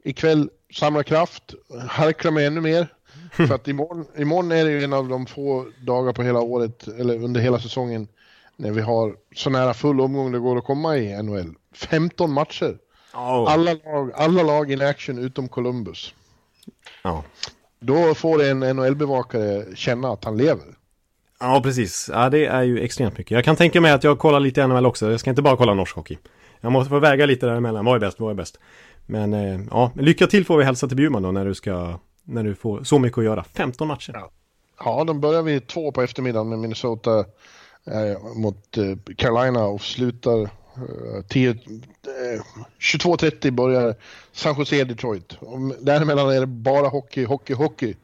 ikväll samla kraft, harkla mig ännu mer. (laughs) För att imorgon, imorgon är det ju en av de få dagar på hela året, eller under hela säsongen, när vi har så nära full omgång det går att komma i NHL. 15 matcher. Alla lag, alla lag in action utom Columbus. Ja. Då får en NHL-bevakare känna att han lever. Ja, precis. Ja, det är ju extremt mycket. Jag kan tänka mig att jag kollar lite NHL också. Jag ska inte bara kolla norsk hockey. Jag måste få väga lite däremellan. Vad är bäst? Vad är bäst? Men eh, ja, lycka till får vi hälsa till Bjurman då när du ska när du får så mycket att göra. 15 matcher. Ja. Ja, de börjar vid två på eftermiddagen med Minnesota eh, mot eh, Carolina och slutar eh, 10, eh, 22.30 börjar San Jose Detroit. Och däremellan är det bara hockey, hockey, hockey.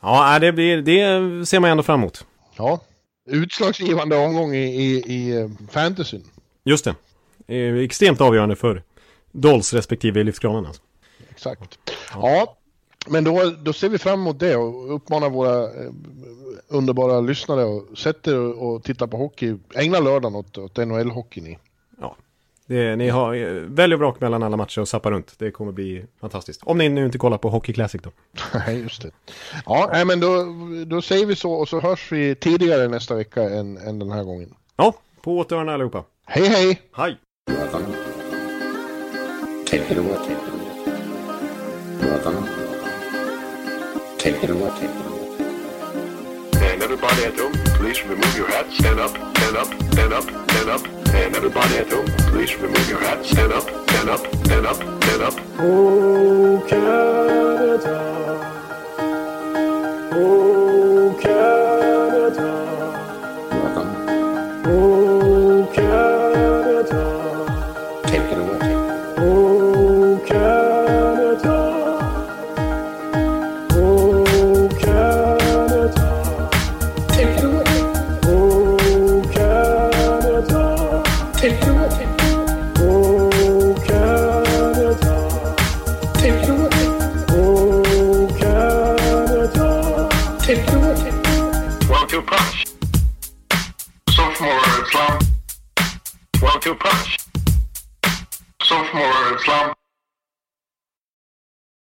Ja, det, blir, det ser man ändå fram emot. Ja, utslagsgivande omgång i, i, i eh, fantasyn. Just det. är extremt avgörande för Dolls respektive Lyftkranen alltså. Exakt. Ja, men då, då ser vi fram emot det och uppmanar våra eh, underbara lyssnare och sätter och, och tittar på hockey. Ägna lördagen åt, åt NHL-hockeyn i. Ja. Det, ni har eh, välj och vrak mellan alla matcher och sappa runt. Det kommer bli fantastiskt. Om ni nu inte kollar på Hockey Classic då. (laughs) Nej, just det. Ja, nej, men då, då säger vi så och så hörs vi tidigare nästa vecka än, än den här gången. Ja, på återhörande allihopa. Hej, hej! Hej! Brother. Take it away. Brother. Take it away. And everybody at home, please remove your hat, stand up, stand up, stand up, stand up. And everybody at home, please remove your hat, stand up, stand up, stand up, stand up. Oh Canada, oh